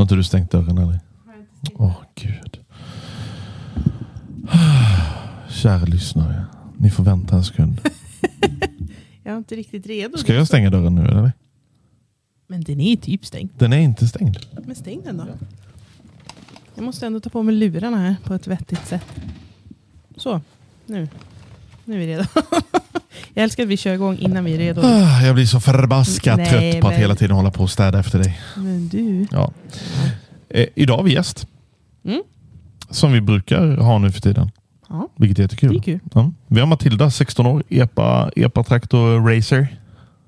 Har inte du stängt dörren eller? Åh gud. Kära lyssnare. Ni får vänta en sekund. Jag är inte riktigt redo. Ska jag stänga dörren nu eller? Men den är typ stängd. Den är inte stängd. Men stäng den då. Jag måste ändå ta på mig lurarna här på ett vettigt sätt. Så, nu. Nu är vi redo. jag älskar att vi kör igång innan vi är redo. Ah, Jag blir så förbaskat Nej, trött på att men- hela tiden hålla på och städa efter dig. Men du. Ja. Eh, idag har vi gäst. Mm. Som vi brukar ha nu för tiden. Ja, Vilket är jättekul. det är kul. Ja. Vi har Matilda, 16 år, epa, epa traktor racer.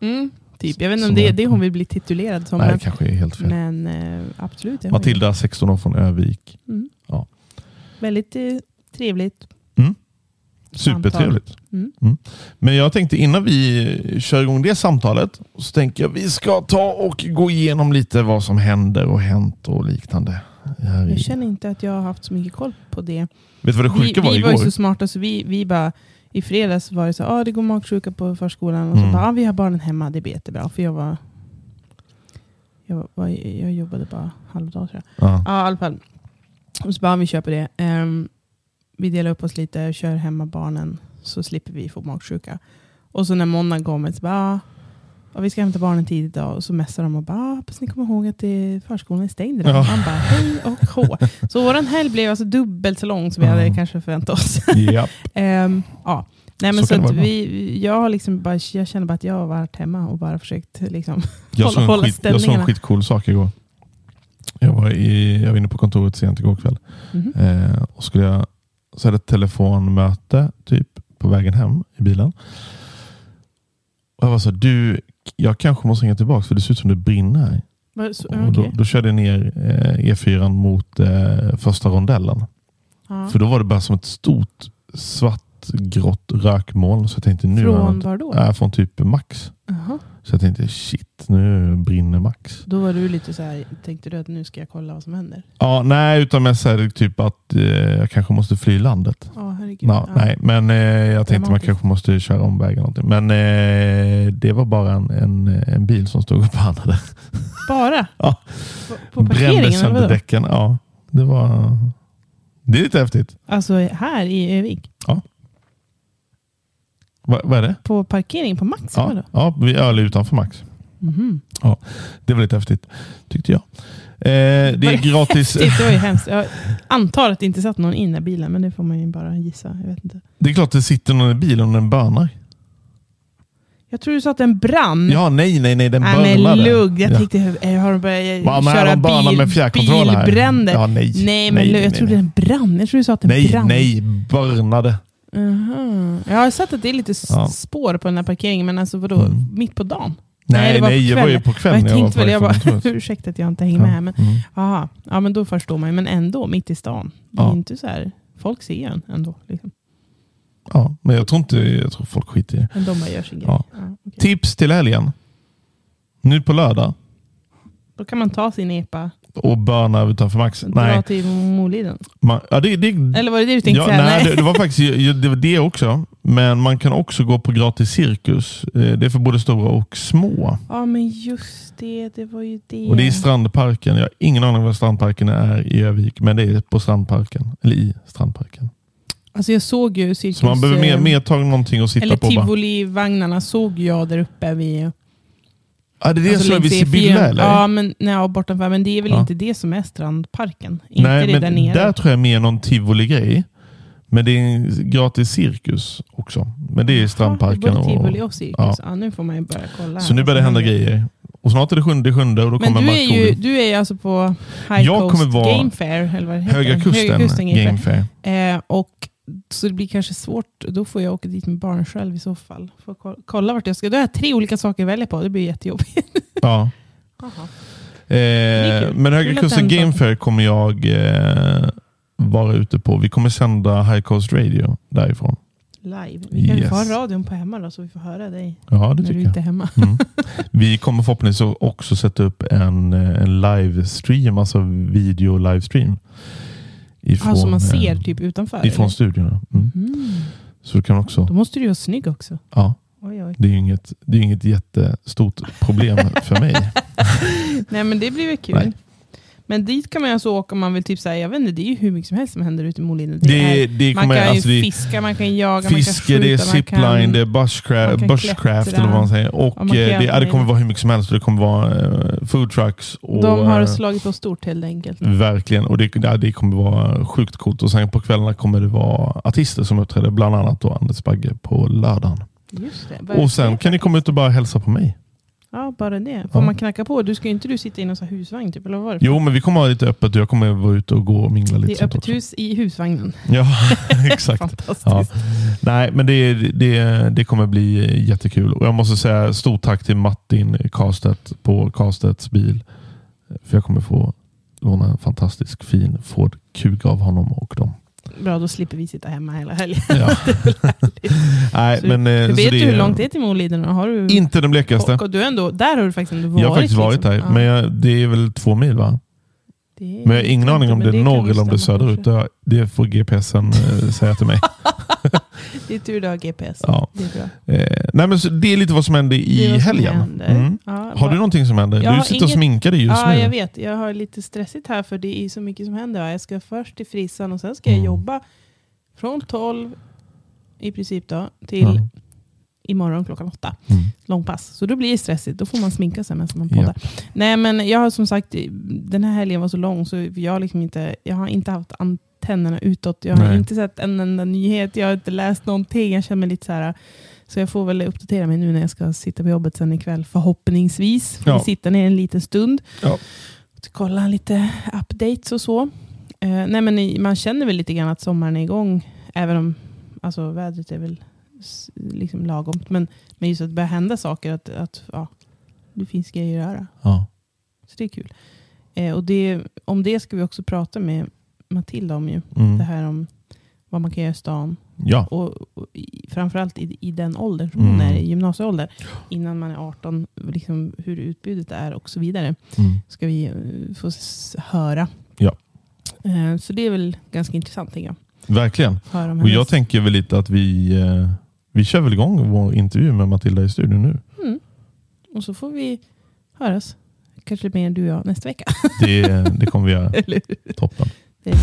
Mm, typ. Jag vet inte Som om det är det hon vill bli titulerad som. Nej, det kanske är helt fel. men eh, absolut. det har hon Matilda, 16 år från Övik. Mm. Ja. Väldigt eh, trevligt. Supertrevligt. Mm. Men jag tänkte innan vi kör igång det samtalet så tänker jag vi ska ta och gå igenom lite vad som händer och hänt och liknande. I- Jag känner inte att jag har haft så mycket koll på det. Vet du vad det Vi, sjuka var vi igår? var ju så smarta så vi, vi bara i fredags var det så ah, det går magsjuka på förskolan och Mm. så bara, ah, vi har barnen hemma, det blir jättebra. För jag var jag, var, jag jobbade bara halvdag tror jag. Ja. Ja, i alla fall. Och så bara, vi köper det. Ehm, vi delar upp oss lite kör hemma barnen så slipper vi få magsjuka. Och så när måndagen kommer så bara, ja, vi ska hämta barnen tidigt idag. Och så messar de och bara, ah, hoppas ni kommer ihåg att det, förskolan är stängd idag. Ja. Man bara, hej och hå. Så vår helg blev alltså dubbelt så lång som vi hade kanske förväntat oss. Japp. Ja. Nej, men Så så kan det att vara vi, jag, har liksom bara, jag känner bara att jag har varit hemma och bara försökt liksom, Jag Hålla- hålla skit, jag såg en ställningarna. skitcool sak igår. Jag var, i, jag var inne på kontoret sent igår kväll. mhm. Eh, och skulle jag, så hade jag ett telefonmöte typ på vägen hem i bilen. Och jag var så här, du, jag kanske måste ringa tillbaka för det ser ut som det brinner här. Så- Och då, då körde jag ner eh, E4 mot eh, första rondellen. Ja. För då var det bara som ett stort svart grått rökmoln. Så jag tänkte nu Från var då? Äh, från typ Max. Jaha. Så jag tänkte shit, nu brinner Max. Då var du lite så här, tänkte du att nu ska jag kolla vad som händer? Ja, nej, utan mest så här, typ att eh, jag kanske måste fly landet. Ja, herregud. Ja, Ja. Nej, men eh, jag tänkte man Dramatiskt. kanske måste köra om vägen. Någonting. Men eh, det var bara en, en, en bil som stod och bannade. Bara? Ja. På, på Brände parkeringen? eller sönder däcken. Ja, det var... Det är lite häftigt. Alltså här i Övik? Va, vad är det? På parkering på Max? Ja, vadå? ja, vi öl utanför Max. Mhm. Det var lite häftigt, tyckte jag. Eh, det är gratis. Det var ju hemskt. Jag antar att det inte satt någon inne i bilen, men det får man ju bara gissa. Jag vet inte. Det är klart det sitter någon i bilen och den börnar. Jag tror du sa att den brann. Ja, nej, nej, nej, den Nej men lugg, jag ja. tänkte, eh, har de börjat Va, men köra de bil, med fjärrkontroll bilbränder? Ja, nej, nej, men nej, nej, jag nej, trodde nej. den brann. Jag trodde du sa att den Nej, brann. nej, börnade. Aha. Jag har sett att det är lite s- Ja. spår på den här parkeringen, men alltså vadå? Mm. Mitt på dagen? Nej, det var nej, jag var ju på kvällen. jag tänkte väl, jag bara, ursäkta att jag inte hänger med här. Men, Mm. aha, ja, men då förstår man ju. Men ändå, mitt i stan. Det är Ja. inte så här, folk ser en ändå. Liksom. Ja, men jag tror inte jag tror folk skiter i det. Men de bara gör sin grej. Ja. Ja, okej. Tips till helgen. Nu på lördag. Då kan man ta sin epa Och böna utanför Max. dra Nej. till Moliden. Man, ja, det, det, Eller var det det du tänkte ja, säga? nej, det, det var faktiskt det, var det också. Men man kan också gå på gratis cirkus. Eh, Det är för både stora och små. Ja, men just det. Det var ju det. Och Det är i Strandparken. Jag har ingen aning var Strandparken är i Övik. Men det är på Strandparken. Eller i Strandparken. Alltså jag såg ju cirkus... Så man behöver mer, eh, mer ta någonting att sitta Eller på. Bara. tivolivagnarna såg jag där uppe vid... Ja, det är det alltså som är vid längs E4. Sibylla eller? Ja, men, nej, bortanför. Men det är väl Ja. inte det som är Strandparken? Inte Nej, det men där nere? där tror jag mer någon tivoli-grej. Men det är en gratis cirkus också. Men det är Strandparken. Ja, tivoli och, cirkus. ja. Ja. nu får man ju börja kolla. så nu börjar det hända händer. grejer. Och snart är det sjunde sjunde och då Men kommer du är, ju, Markoolio. du är ju alltså på High Jag Coast kommer vara Game Fair, eller vad det heter. Höga Kusten, Höga Kusten Game Fair. Eh, och, så det blir kanske svårt, då får jag åka dit med barn själv i så fall. Får ko- kolla vart jag ska. Då har jag tre olika saker att välja på, det blir jättejobbigt. Ja. Eh, men att Kusten Game Fair kommer jag eh, vara ute på. Vi kommer sända High Coast Radio därifrån. Live. Vi kan Yes. få ha radion på hemma då, så vi får höra dig Ja, det när du tycker inte är hemma. Mm. Vi kommer förhoppningsvis också sätta upp en, eh, en livestream, alltså video livestream. Ifrån, Alltså man ser eh, typ utanför? Ifrån eller? studiorna. Mm. Mm. Så du kan också, Då måste du ju vara snygg också. ja, Oj, oj. det är ju inget, det är inget jättestort problem för mig. Nej men det blir väl kul. Nej. Men dit kan man ju alltså åka om man vill typ säga, jag vet inte, det är ju hur mycket som helst som händer ute i Moliden. Det Det, är, det man kan ju alltså det är fiska, man kan jaga, fiske, man kan det är skjuta, man zipline, kan... det är bushcraft, bushcraft eller vad man säger. Och man eh, det, ja, det kommer det. vara hur mycket som helst. och Det kommer vara eh, food trucks. Och, De har eh, slagit på stort helt enkelt. Verkligen, och det, ja, det kommer vara sjukt coolt. Och sen på kvällarna kommer det vara artister som uppträder, bland annat då Anders Bagge på lördagen. Det. Är Och det sen kan ni komma ut och bara hälsa på mig. Ja, bara det. Får Ja. man knacka på? Du ska ju inte du sitta i någon sån här husvagn typ, eller vad var det? Jo, men vi kommer ha lite öppet jag kommer vara ute och gå och mingla lite. det är sånt öppet också. hus i husvagnen. Ja, exakt. Fantastiskt. Ja. Nej, men det, det, det kommer bli jättekul. Och jag måste säga stort tack till Martin Karstedt på Karstedts bil. För jag kommer få låna en fantastisk fin Ford Kuga av honom och dem. Bra, då slipper vi sitta hemma hela helgen. Ja. Nej, Så men, eh, Du vet du hur långt det är till Moliden? Har du... Inte den blekaste. Och, och du ändå, där har du faktiskt ändå varit. Jag har faktiskt varit liksom. där, Ja, men jag, det är väl två mil va? Men jag har ingen aning om det är norr eller om det är söderut. det får GPSen eh, säga till mig. Det är tur du har GPS. Ja. Det är bra. Eh, nej, men så det är lite vad som är i som helgen. händer. Mm. Ja, Har du någonting som händer? Du sitter och inget- sminkar dig just ja, nu. jag vet. Jag har lite stressigt här för det är så mycket som händer. Jag ska först till frissan och sen ska jag Mm. jobba från 12 i princip då, till Ja. imorgon klockan åtta. Mm. Långpass. Så då blir det stressigt. Då får man sminka sig medan man poddar. Nej men jag har som sagt, den här helgen var så lång så jag, liksom inte, jag har inte haft antennerna utåt. Jag har Nej. inte sett en enda nyhet. Jag har inte läst någonting. Jag känner mig lite så här. Så jag får väl uppdatera mig nu när jag ska sitta på jobbet sen ikväll. Förhoppningsvis. Får Ja. sitta ner en liten stund. Ja. Kolla lite updates och så. Eh, nej men man känner väl lite grann att sommaren är igång. Även om alltså, vädret är väl liksom lagomt. Men, men just att det börjar hända saker. Att, att ja, det finns grejer att göra. Ja. Så det är kul. Eh, och det, om det ska vi också prata med Matilda om. ju. Mm. Det här om vad man kan göra i stan. ja. Och, och i, framförallt i, i den åldern som hon Mm. är, i gymnasieålder. Innan man är 18, liksom hur utbudet är och så vidare. Mm. Ska vi eh, få höra. Ja. Eh, så det är väl ganska intressant tänker jag. Verkligen. Och jag tänker väl lite att vi, eh, vi kör väl igång vår intervju med Matilda i studion nu. mm. Och så får vi höras. Kanske mer du och jag nästa vecka. Det, det kommer vi göra. Toppen. Det är.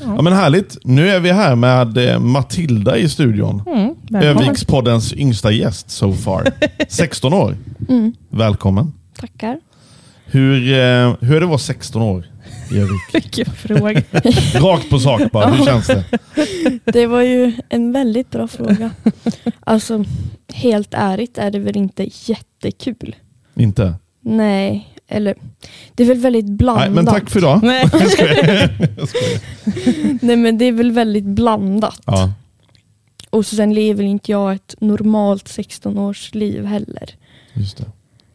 Ja, men härligt. Nu är vi här med eh, Matilda i studion. Mm. Övikspoddens yngsta gäst so far. 16 år. Mm, Välkommen. tackar. Hur, eh, hur är det att vara 16 år Vilken fråga. Rakt på sak bara. Hur känns det? Det var ju en väldigt bra fråga. Alltså, helt ärligt är det väl inte jättekul. Inte? Nej, eller det är väl väldigt blandat. Nej, men tack för idag. Nej. Jag skojar. Jag skojar. Nej men det är väl väldigt blandat. Ja, Och sen lever inte jag ett normalt 16-års liv heller. just det.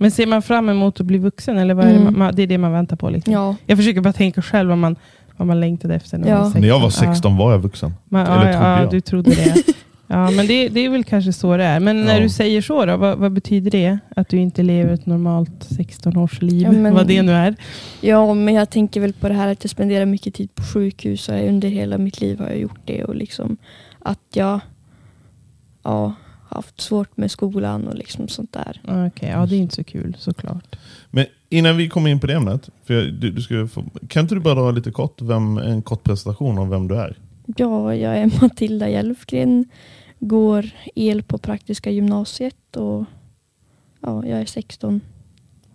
Men ser man fram emot att bli vuxen? Eller vad är det, Mm. man, det är det man väntar på? Liksom. Ja, Jag försöker bara tänka själv vad man, vad man längtade efter när Ja. man var 16. När jag var Ja. 16 var jag vuxen. Man, Eller ja, trodde ja, jag. du trodde det. Ja, men det, det är väl kanske så det är. Men när Ja. du säger så, då, vad, vad betyder det? Att du inte lever ett normalt 16-årsliv? Ja, men- Vad det nu är. ja, men jag tänker väl på det här att jag spenderar mycket tid på sjukhus och under hela mitt liv har jag gjort det. Och liksom att jag ja, haft svårt med skolan och liksom sånt där. Okej, ja det är inte så kul såklart. Men innan vi kommer in på det ämnet, för jag, du, du ska få, kan inte du bara dra lite kort, vem, en kort presentation om vem du är? Ja, jag är Matilda Hjelfgren, går el på Praktiska gymnasiet och ja, jag är 16.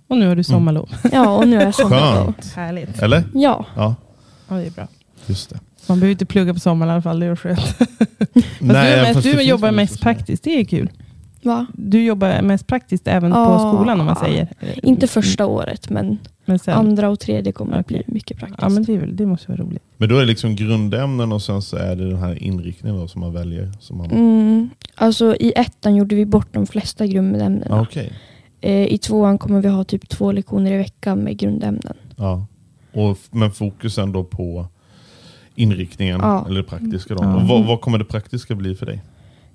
Och nu har du sommarlov. Ja, och nu är jag sommarlov. Skönt. Härligt. Eller? Ja, Ja, Ja, det är bra. just det. Man behöver inte plugga på sommaren i alla fall, det är skönt. Fast Nej, du mest, fast du jobbar mest praktiskt, det är kul. va? Du jobbar mest praktiskt även på Ja. skolan om man säger. Inte första året, men men sen, andra och tredje kommer att bli mycket praktiskt. Ja, men det, är väl, det måste vara roligt. Men då är det liksom grundämnen och sen så är det den här inriktningen då som man väljer. Som man, Mm, alltså i ettan gjorde vi bort de flesta grundämnena. Okej. Eh, I tvåan kommer vi ha typ två lektioner i veckan med grundämnen. Ja. Och, men fokusen då på inriktningen, Ja. eller det praktiska. Då. Ja. Och vad, vad kommer det praktiska bli för dig?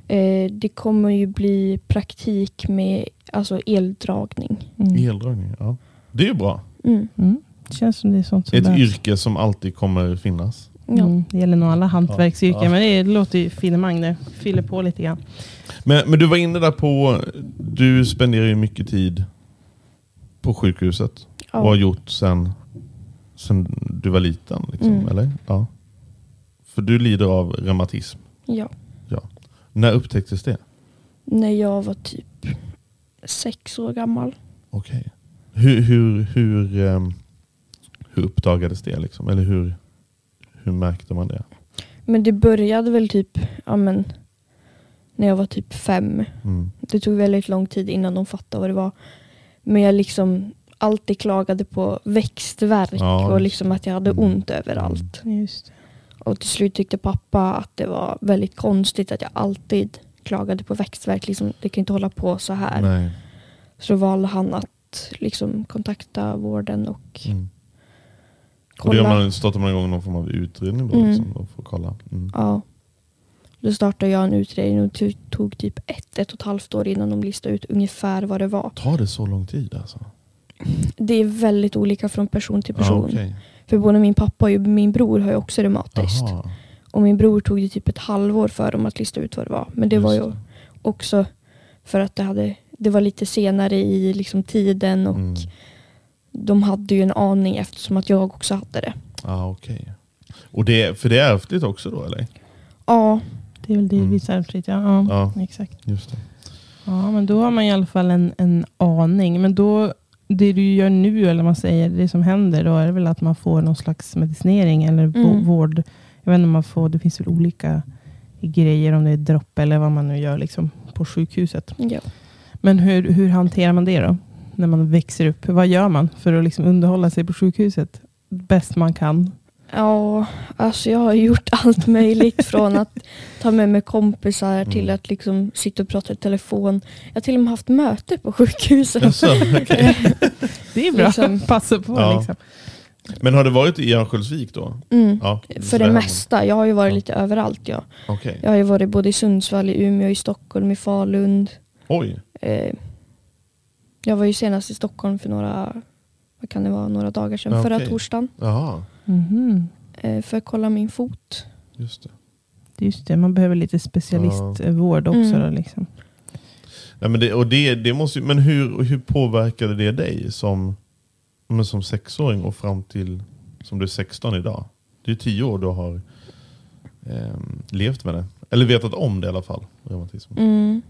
Eh, det kommer ju bli praktik med alltså eldragning. Mm. Eldragning, ja. Det är ju bra. Mm. Mm. Det känns som det är sånt som Ett behövs. yrke som alltid kommer finnas. Ja. Mm, det gäller nog alla hantverksyrken, Ja. men det låter ju finemang det. Fyller på lite grann. Men, men du var inne där på, du spenderar ju mycket tid på sjukhuset. Ja. Och har gjort sen, sen du var liten. Liksom, Mm. eller? Ja. För du lider av reumatism. ja. När upptäcktes det? När jag var typ sex år gammal. Okej. Hur, hur, hur, ehm, hur uppdagades det? Liksom? Eller hur, hur märkte man det? Men det började väl typ ja, men, när jag var typ fem. Mm. Det tog väldigt lång tid innan de fattade vad det var. Men jag liksom alltid klagade på växtverk Ja, och liksom att jag hade Mm. ont överallt. Just det. Och till slut tyckte pappa att det var väldigt konstigt att jag alltid klagade på växtverk. Liksom, det kan inte hålla på så här. Nej. Så valde han att liksom kontakta vården och Mm. Och kolla. gör man, startar man igång någon form av utredning då? Mm. Liksom, och får kolla. Mm. Ja. Då startade jag en utredning och det tog typ ett, ett och ett halvt år innan de listade ut ungefär vad det var. Tar det så lång tid alltså? Det är väldigt olika från person till person. okej. För både min pappa och min bror har ju också reumatiskt. Aha, Och min bror tog det typ ett halvår för dem att lista ut vad det var. Men det just var ju också för att det, hade, det var lite senare i liksom tiden och Mm. de hade ju en aning eftersom att jag också hade det. Ah, okej. Och det, för det är ärftligt också då eller? Ja, Det är väl Mm. delvis ärftligt. Ja, ja, Ja. exakt. Just det. Ja, men då har man i alla fall en, en aning. Men då, det du gör nu, eller man säger, det som händer, då är det väl att man får någon slags medicinering eller Mm. vård. Jag vet inte om man får, det finns väl olika grejer, om det är dropp eller vad man nu gör liksom, på sjukhuset. ja. Men hur, hur hanterar man det då? När man växer upp. Vad gör man för att liksom underhålla sig på sjukhuset? Bäst man kan. Ja, alltså jag har gjort allt möjligt från att ta med mig kompisar till Mm. att liksom sitta och prata i telefon. Jag har till och med haft möte på sjukhuset. Jaså, okej. Det är bra. Liksom. Passa på Ja. liksom. Men har det varit i Örnsköldsvik då? Mm. Ja, För det mesta. Jag har ju varit Ja. lite överallt. Ja. Okej. Jag har ju varit både i Sundsvall, i Umeå, i Stockholm, i Falun. Oj. Eh, jag var ju senast i Stockholm för några, vad kan det vara, några dagar sedan, Ja, förra okej. torsdagen. Jaha, Eh, för att kolla min fot. just det. Just det, man behöver lite specialistvård också. Mm. Då, liksom. Nej, men det, och det, det måste, men hur, hur påverkade det dig som, men som sexåring och fram till som du är 16 idag? Det är tio år du har ehm, levt med det. Eller vetat om det i alla fall. Reumatism. Mm.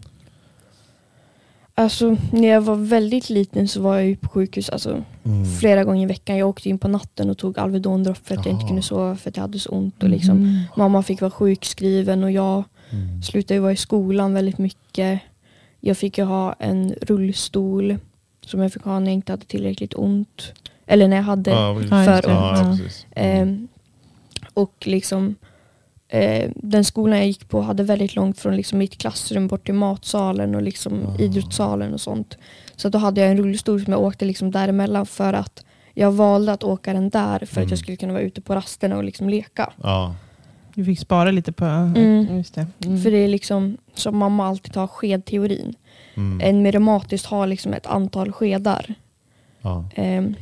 Alltså när jag var väldigt liten så var jag ju på sjukhus alltså, Mm. flera gånger i veckan. Jag åkte in på natten och tog Alvedon-dropp för att jag inte kunde sova för att jag hade så ont. Och liksom, Mhm. Mamma fick vara sjukskriven och jag Mm. slutade ju vara i skolan väldigt mycket. Jag fick ju ha en rullstol som jag fick ha när jag inte hade tillräckligt ont. Eller när jag hade precis. Ja, just det. ja. Mm. Ehm, och liksom eh, den skolan jag gick på hade väldigt långt från liksom mitt klassrum bort till matsalen och liksom Ah. idrottssalen och sånt. Så då hade jag en rullstol som jag åkte liksom däremellan för att jag valde att åka den där för att Mm. jag skulle kunna vara ute på rasterna och liksom leka. Ja. Du fick spara lite på... Mm. Just det. Mm. För det är liksom som mamma alltid tar skedteorin. Mm. En med reumatiskt har liksom ett antal skedar. Ja. Ehm,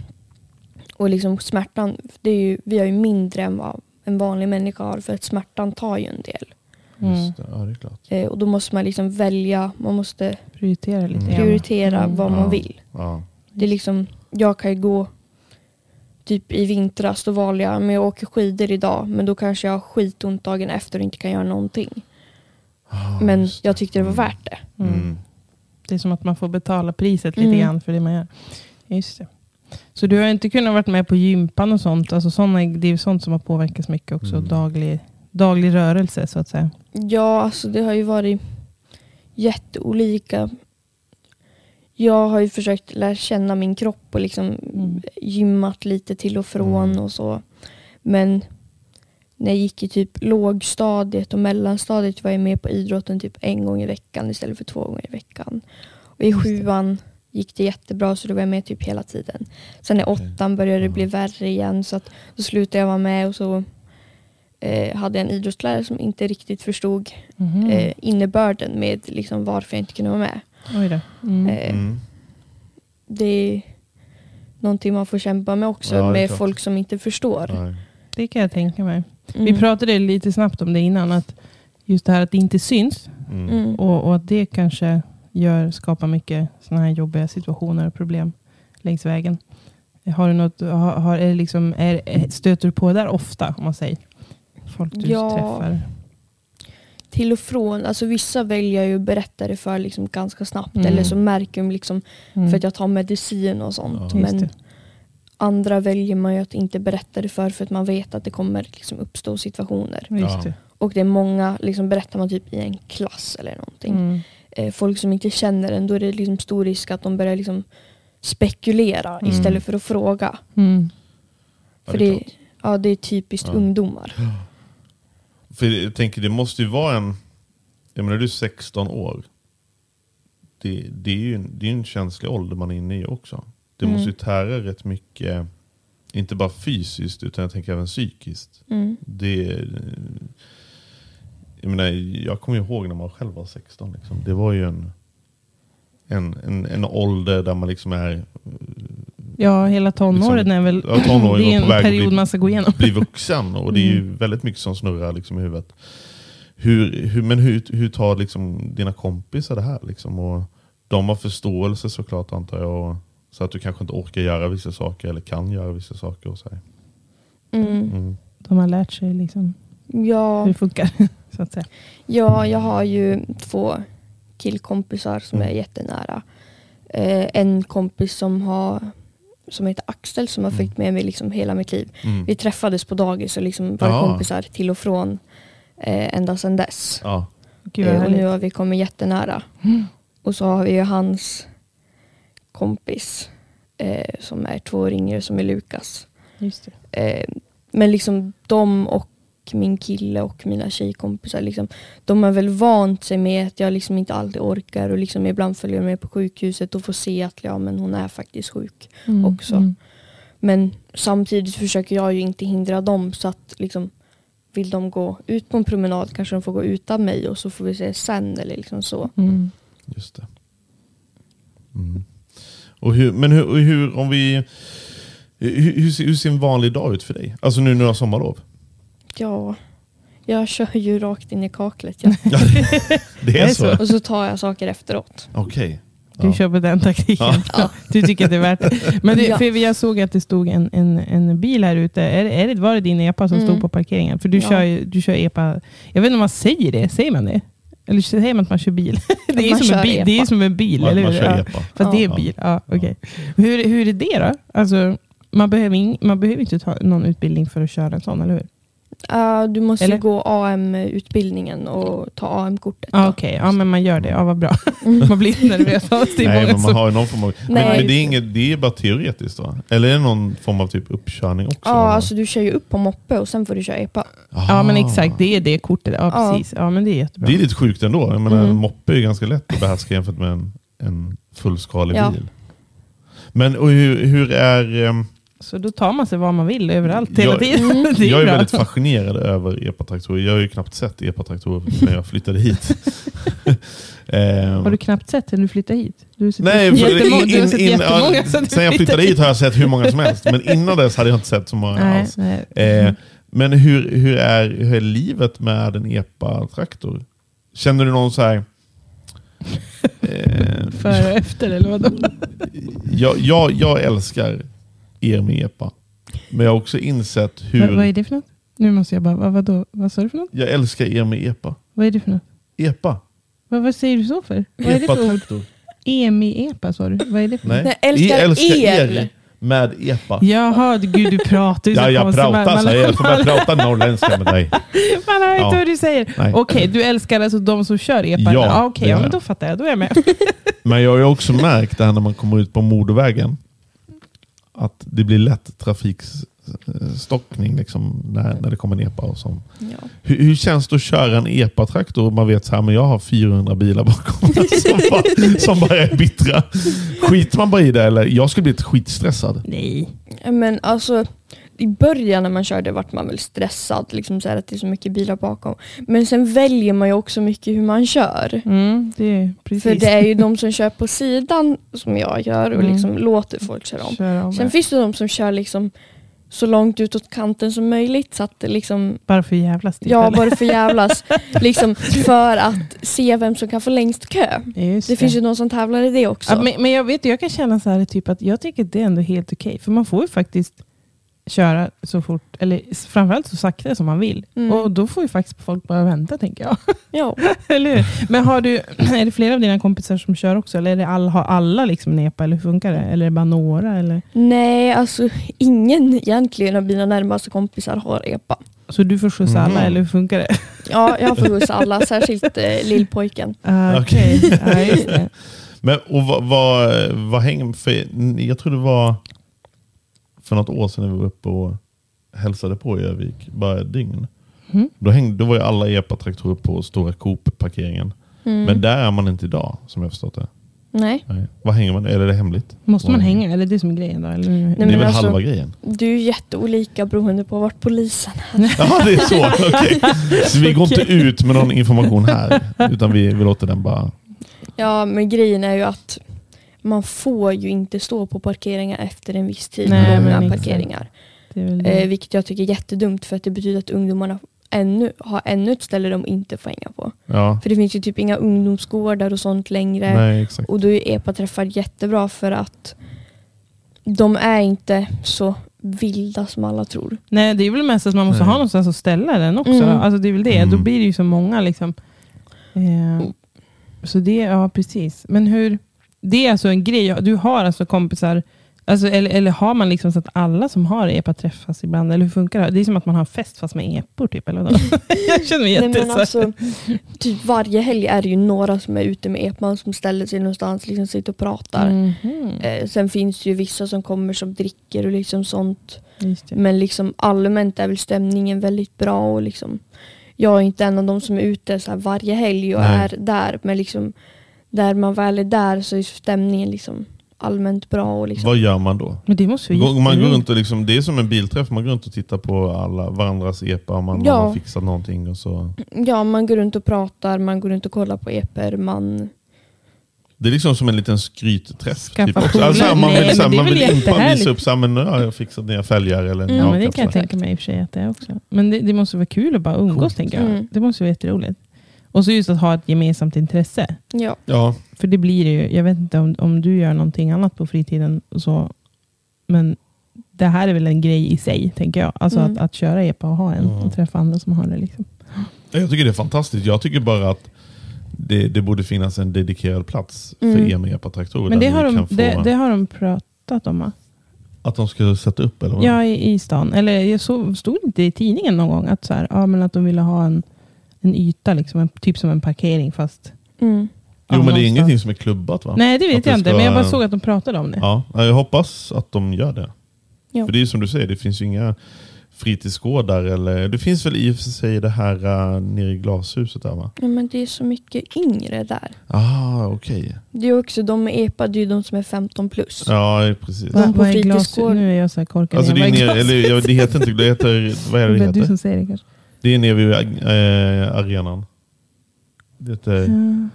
och liksom smärtan, det är ju, vi har ju mindre än vad en vanlig människa har för att smärtan tar ju en del. Mm. Just det. Ja, det är klart. Eh, och då måste man liksom välja, man måste Prioritera lite grann. prioritera Mm. vad Ja. man vill. Ja. Det är liksom, jag kan ju gå typ i vintras, då valde jag, men jag åker skidor idag, men då kanske jag har skitont dagen efter och inte kan göra någonting. Ja, Men just jag tyckte det var Mm. värt det. Mm. Mm. Det är som att man får betala priset lite Mm. grann för det man gör. Just det. Så du har inte kunnat vara med på gympan och sånt? Alltså såna, det är ju sånt som har påverkats mycket också. Mm. Daglig, daglig rörelse så att säga. Ja, alltså det har ju varit jätteolika. Jag har ju försökt lära känna min kropp och liksom Mm. gymmat lite till och från Mm. och så. Men när jag gick i typ lågstadiet och mellanstadiet var jag med på idrotten typ en gång i veckan istället för två gånger i veckan. Och i sjuan gick det jättebra så då var jag med typ hela tiden. Sen i åttan började det Mm. bli värre igen så att då slutade jag vara med och så eh, hade jag en idrottslärare som inte riktigt förstod Mhm. eh, innebörden med liksom varför jag inte kunde vara med. Oj då. Mm. Eh, Mm. Det är någonting man får kämpa med också Ja, med klart. folk som inte förstår. Nej. Det kan jag tänka mig. Mm. Vi pratade lite snabbt om det innan. Att just det här att det inte syns. Mm. Mm. Och, och att det kanske gör, skapar mycket sådana här jobbiga situationer och problem längs vägen. Har du något, har, har, är det liksom, är, stöter du på där ofta? Om man säger. Folk du Ja. träffar. Till och från, alltså vissa väljer jag ju att berätta det för liksom ganska snabbt Mm. eller så märker de liksom Mm. för att jag tar medicin och sånt. Ja. Men det. andra väljer man ju att inte berätta det för för att man vet att det kommer liksom uppstå situationer. Ja. det. Och det är många, liksom berättar man typ i en klass eller någonting. Mm. Eh, folk som inte känner en, då är det liksom stor risk att de börjar liksom spekulera Mm. istället för att fråga. Mm. Ja, För det är det, ja, det är typiskt Ja. ungdomar. För jag tänker, det måste ju vara en... Jag menar, du är 16 år. Det, det är ju en, det är en känslig ålder man är inne i också. Det Mm. måste ju tära rätt mycket, inte bara fysiskt utan jag tänker även psykiskt. Mm. Det, jag, menar, jag kommer ihåg när man själv var 16. Liksom. Det var ju en, en, en, en ålder där man liksom är Ja, hela tonåren Liksom, är väl ja, tonåren det är och på väg en period bli- man ska gå igenom. bli vuxen. Och det är ju Mm. väldigt mycket som snurrar liksom i huvudet. Hur, hur, men hur, hur tar liksom dina kompisar det här? Liksom? Och de har förståelse såklart antar jag. Och, så att du kanske inte orkar göra vissa saker eller kan göra vissa saker. Och så här. Mm. Mm. De har lärt sig liksom Ja, hur det funkar. så att säga. ja, jag har ju två killkompisar som Mm. är jättenära. Eh, en kompis som, har, som heter Axel som har Mm. följt med mig liksom hela mitt liv. Mm. Vi träffades på dagis och liksom var Ja. kompisar till och från eh, ända sedan dess. Ja. Gud Eh, och nu har vi kommit jättenära. Mm. Och så har vi ju hans kompis eh, som är två år yngre som är Lukas. Just det. Eh, men liksom de och min kille och mina tjejkompisar, liksom, de har väl vant sig med att jag liksom inte alltid orkar och liksom ibland följer med på sjukhuset och får se att ja, men hon är faktiskt sjuk. Mm. också. Mm. Men samtidigt försöker jag ju inte hindra dem så att liksom, vill de gå ut på en promenad kanske de får gå utan mig och så får vi se sen eller liksom så. Mm. Just det. Mm. Och hur, men hur, hur, om vi... Hur, hur, ser- hur ser en vanlig dag ut för dig? Alltså nu när du har sommarlov. Ja, jag kör ju rakt in i kaklet. Ja. Ja, det är, så? Och så tar jag saker efteråt. Okej. Du Ja. kör på den taktiken. Ja. Du tycker att det är värt det. Men det, Ja. för jag såg att det stod en, en, en bil här ute. Är, det- är det, var det din epa som Mm. stod på parkeringen? För du, Ja. kör, ju- du kör epa. Jag vet inte om man säger det. Säger man det? Eller säger man att man kör bil? Det är, Man som en kör bil, det är epa. som en bil, Man, eller man hur? kör Ja. epa. Fast det är Ja. bil. Ja, okej. hur, hur är det då? Alltså, man, behöver ing, man behöver inte ta någon utbildning för att köra en sån, eller hur? Uh, du måste Eller? gå AM-utbildningen och ta AM-kortet. Ja, då. Okej, ja, men man gör det. Ja, vad bra. man blir inte nervös. Nej, men man har ju någon form av... Men, Nej. men det, är inget, det är bara teoretiskt då? Eller är det någon form av typ uppkörning också? Ja, alltså du kör ju upp på moppe och sen får du köra epa. Ja, men exakt. Det är det kortet. Ja, Ja. precis. Ja, men det är jättebra. Det är lite sjukt ändå. Jag menar, Mm. En moppe är ju ganska lätt att behärska jämfört med en, en fullskalig Ja. bil. Men och hur, hur är... ehm, Så då tar man sig var man vill överallt hela Jag- tiden. Mm. det är jag är bra. väldigt fascinerad över epatraktorer. Jag har ju knappt sett epatraktorer när jag flyttade hit. Ehm, Har du knappt sett när du flyttade hit? Du har sett Nej, för jättemånga, in, du har sett in, jättemånga sen du sen jag flyttade hit har jag sett hur många som helst. Men innan dess hade jag inte sett så många Nej, alls. nej. Eh, men hur, hur, är, hur är livet med en epa-traktor? Känner du någon så här... Eh, Före och efter eller vadå? jag, jag, jag älskar er med epa. Men jag har också insett hur... Vad, vad är det för något? Nu måste jag bara, vad, vadå? vad sa du för något? Jag älskar er med epa. Vad är det för något? Epa. Vad, vad säger du så för? Vad är det för ord? Epa-traktor. EMI-EPA sa du? Vad är det för något? Nej. Jag älskar jag älskar er. er med epa. Jaha, gud du pratar ju så Ja, jag konstigt. Man- pratar man- så jag får börja prata norrländska med dig. Man hör inte Ja. vad du säger. Nej. Okej, du älskar alltså de som kör epa? Ja, ah, Okej, det ja, gör men jag. då fattar jag. Då är jag med. Men jag har ju också märkt det här när man kommer ut på motorvägen. Att det blir lätt trafikstockning liksom, när, när det kommer en epa. Och sånt. Ja. Hur, hur känns det att köra en epa-traktor och man vet så här, men jag har 400 bilar bakom mig som, bara, som bara är bittra. Skiter man bara i det eller? Jag skulle bli skitstressad. Nej. Men alltså, i början när man körde vart man väl stressad, liksom så att det är så mycket bilar bakom. Men sen väljer man ju också mycket hur man kör. Mm, det. För det är ju de som kör på sidan som jag gör och Mm. liksom låter folk köra om. Kör om Sen det. finns det de som kör liksom så långt utåt kanten som möjligt så att det liksom Bara för jävlas typ, Ja, eller? bara för jävlas. liksom för att se vem som kan få längst kö. Just Det finns ju någon som tävlar i det också. Ja, men, men jag vet, jag kan känna så här typ att jag tycker att det är ändå helt okej. För man får ju faktiskt köra så fort, eller framförallt så sakta som man vill. Mm. Och då får ju faktiskt folk bara vänta tänker jag. Ja. eller hur? Men har du, är det flera av dina kompisar som kör också? Eller är det all, har alla liksom nepa eller hur funkar det? Eller är det bara några? Eller? Nej, alltså ingen egentligen av mina närmaste kompisar har EPA. Så du får skjutsa alla Mhm. eller hur funkar det? Ja, jag får skjutsa alla, särskilt eh, lillpojken. Ah, Okej. Ja, det. Men, och vad, vad, vad hänger... För, jag tror det var för något år sedan när vi var uppe och hälsade på i Övik, bara ett dygn. Mm. Då, hängde, då var ju alla epa-traktorer på stora Coop-parkeringen. Mm. Men där är man inte idag, som jag förstått det. Nej. Nej. Vad hänger man? Eller är det hemligt? Måste man hänga? Eller det är som är grejen då? Eller? Nej, det är väl alltså- halva grejen? Du är jätteolika beroende på vart polisen är. Ja, det är så. Okej. Så vi går inte ut med någon information här, utan vi, vi låter den bara... Ja, men grejen är ju att man får ju inte stå på parkeringar efter en viss tid. Nej, långa parkeringar. Det är väl det. Eh, vilket jag tycker är jättedumt för att det betyder att ungdomarna ännu, har ännu ett ställe de inte får hänga på. Ja, För det finns ju typ inga ungdomsgårdar och sånt längre. nej exakt. Och då är EPA-träffar jättebra för att de är inte så vilda som alla tror. Nej, det är väl mest att man måste Nej. ha någonstans att ställa den också. Mm. Alltså det är väl det. Mm. Då blir det ju så många. Liksom. Eh, så det, ja precis. Men hur, det är alltså en grej. Du har alltså kompisar, alltså, eller, eller har man liksom så att alla som har EPA träffas ibland? Eller hur funkar det? Det är som att man har fest fast med epor typ. Eller vadå? Jag känner mig Nej, jätte... men alltså, typ varje helg är det ju några som är ute med EPA som ställer sig någonstans liksom sitter och pratar. Mhm, Eh, sen finns det ju vissa som kommer som dricker och liksom sånt. just det. Men liksom allmänt är väl stämningen väldigt bra. Och liksom, jag är inte en av de som är ute så här varje helg och Nej. är där. Men liksom, där man väl är där så är stämningen liksom allmänt bra. Och liksom, Vad gör man då? Men det måste ju Går- Man går jätteroligt. runt och liksom, det är som en bilträff, man går runt och tittar på alla varandras epa om man, Ja. har fixat någonting. Och så. ja, man går runt och pratar, man går runt och kollar på EPer. Man, Det är liksom som en liten skrytträff. Skaffa Typ också. Alltså, man Nej, vill, så här, är man vill jättehärligt. visa upp så här, men nu har jag fixat nya fälgar. Eller Mm, Ja, men det kan jag tänka mig i och för sig att det är också. Men det, det måste vara kul att bara umgås tänker jag. Mm. Det måste vara jätteroligt. Och så just att ha ett gemensamt intresse. ja. Ja, För det blir det ju, jag vet inte om, om du gör någonting annat på fritiden. och Så, men det här är väl en grej i sig, tänker jag. Alltså Mm. att, att köra EPA och ha en Mm. och träffa andra som har det. Liksom. jag tycker det är fantastiskt. Jag tycker bara att det, det borde finnas en dedikerad plats Mm. för er med epa-traktorer. Men det har, de, det, det har de pratat om va? Att de skulle sätta upp eller? Vad? Ja, i, i stan. Eller jag såg, stod det inte i tidningen någon gång att, så här, ja, men att de ville ha en, en yta, liksom, en, typ som en parkering fast... Mm. jo, men det är någonstans. ingenting som är klubbat va? Nej, det vet Att det jag inte. ska Men jag bara såg att de pratade om det. Ja, jag hoppas att de gör det. Ja. För det är ju som du säger, det finns ju inga fritidsgårdar eller... Det finns väl i och för sig det här uh, nere i glashuset där va? Ja, men det är så mycket yngre där. Ah, okej. Det är också, de med EPA, det är ju de som är 15 plus. Ja, precis. Va, De på vad är. Nu är jag så här korkad. Alltså det, är nere, eller, ja, det heter inte, det heter, vad är det det Det är du heter? som säger det kanske. Det är nere vid äh, arenan. Det heter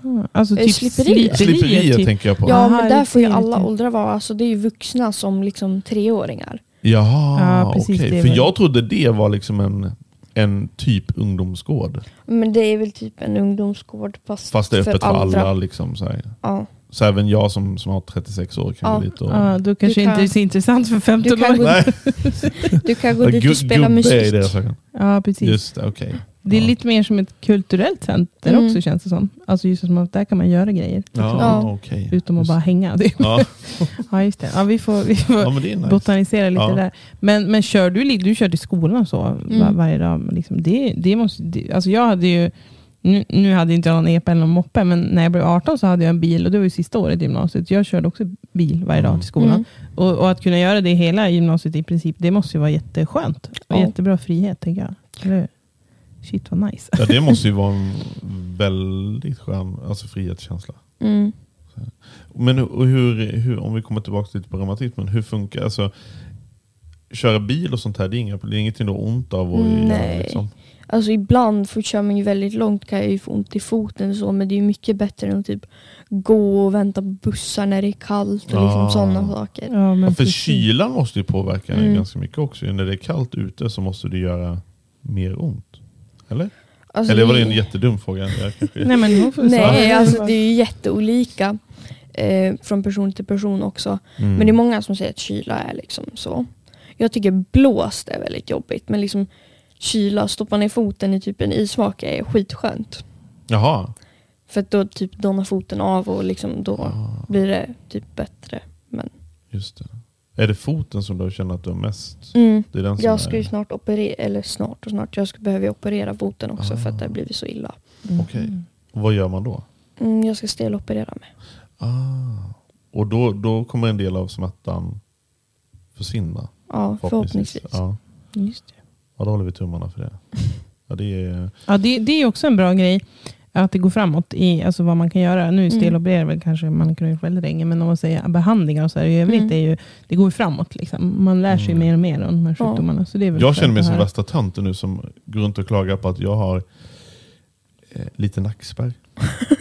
Jaha. Alltså Eh, typ slipperiet. Slipperiet typ. tänker jag på. Ja, Aha, men där får ju alla åldrar vara. Alltså, det är ju vuxna som liksom treåringar. Jaha, Ja, precis, är För jag trodde det var liksom en, en typ ungdomsgård. Men det är väl typ en ungdomsgård fast, Fast det är öppet för, andra. alla. Liksom, så, här. Ja. Så även jag som, som har 36 år kan Ja. gå dit och... Ja, då kanske Du kan- inte är så intressant för Du 15 kan gå, år. Nej, du kan gå dit och spela gubbe i musik. deras ögon. Ja, precis. Just det, okej. Det är ja. lite mer som ett kulturellt center Mm. också känns det som. Alltså just som att där kan man göra grejer. Ja, Ja. okej. Utom att Just- bara hänga. typ. Ja. Ja, just det. Ja, vi får, vi får är nice. botanisera lite Ja. där. Men, men kör du, du kör till skolan så var, Mm. varje dag. Liksom, det, det måste, det, alltså jag hade ju, nu, nu hade inte jag någon epa eller någon moppe, men när jag blev 18 så hade jag en bil och det var ju sista året i gymnasiet. Jag körde också bil varje dag Mm. till skolan. Mm. Och, och att kunna göra det hela gymnasiet i princip, det måste ju vara jätteskönt. Och Ja. jättebra frihet, tänker jag. Eller? Shit vad nice. Ja, det måste ju vara en väldigt skön alltså frihetskänsla. Mm. Men hur, hur, om vi kommer tillbaka lite på reumatismen, hur funkar alltså Köra bil och sånt här, det är, inga, det är ingenting du har ont av? Och Mm, nej. liksom. Alltså ibland för kör man ju väldigt långt kan jag ju få ont i foten och så men det är ju mycket bättre än att typ gå och vänta på bussar när det är kallt och liksom Ah. sådana saker. Ja, men Ja, för precis. kylan måste ju påverka Mm. ganska mycket också. När det är kallt ute så måste det göra mer ont. Eller? Alltså, Eller var det en jättedum fråga? Nej, men hon får Nej, alltså det är ju jätteolika eh, från person till person också. Mm. Men det är många som säger att kyla är liksom så. Jag tycker blåst är väldigt jobbigt men liksom kyla, stoppa ner foten i typ en isvaka är skitskönt. Jaha. För att då typ donar foten av och liksom då Ah, blir det typ bättre. Men just det. Är det foten som du känner att du har mest? mm, Det är den som jag är... ska ju snart operera, eller snart och snart, jag ska behöva operera foten också för att det har blivit så illa. Okej. Och Vad gör man då? Mm, jag ska steloperera mig. Ah. Och då, då kommer en del av smärtan försvinna? Ja, förhoppningsvis. Ja. Just det. Ja, då håller vi tummarna för det. Ja, det är... Ja, det, det är också en bra grej. Att det går framåt i alltså vad man kan göra. Nu Mm. stelopererar väl kanske man kan göra väldigt länge. Men om man säger behandlingar och så här i övrigt. Mm. är ju, det går ju framåt. Liksom. Man lär sig Mm. mer och mer om de här Ja. sjukdomarna. Så det är väl Jag känner mig som värsta tönten nu som går runt och klagar på att jag har eh, lite nackspärr.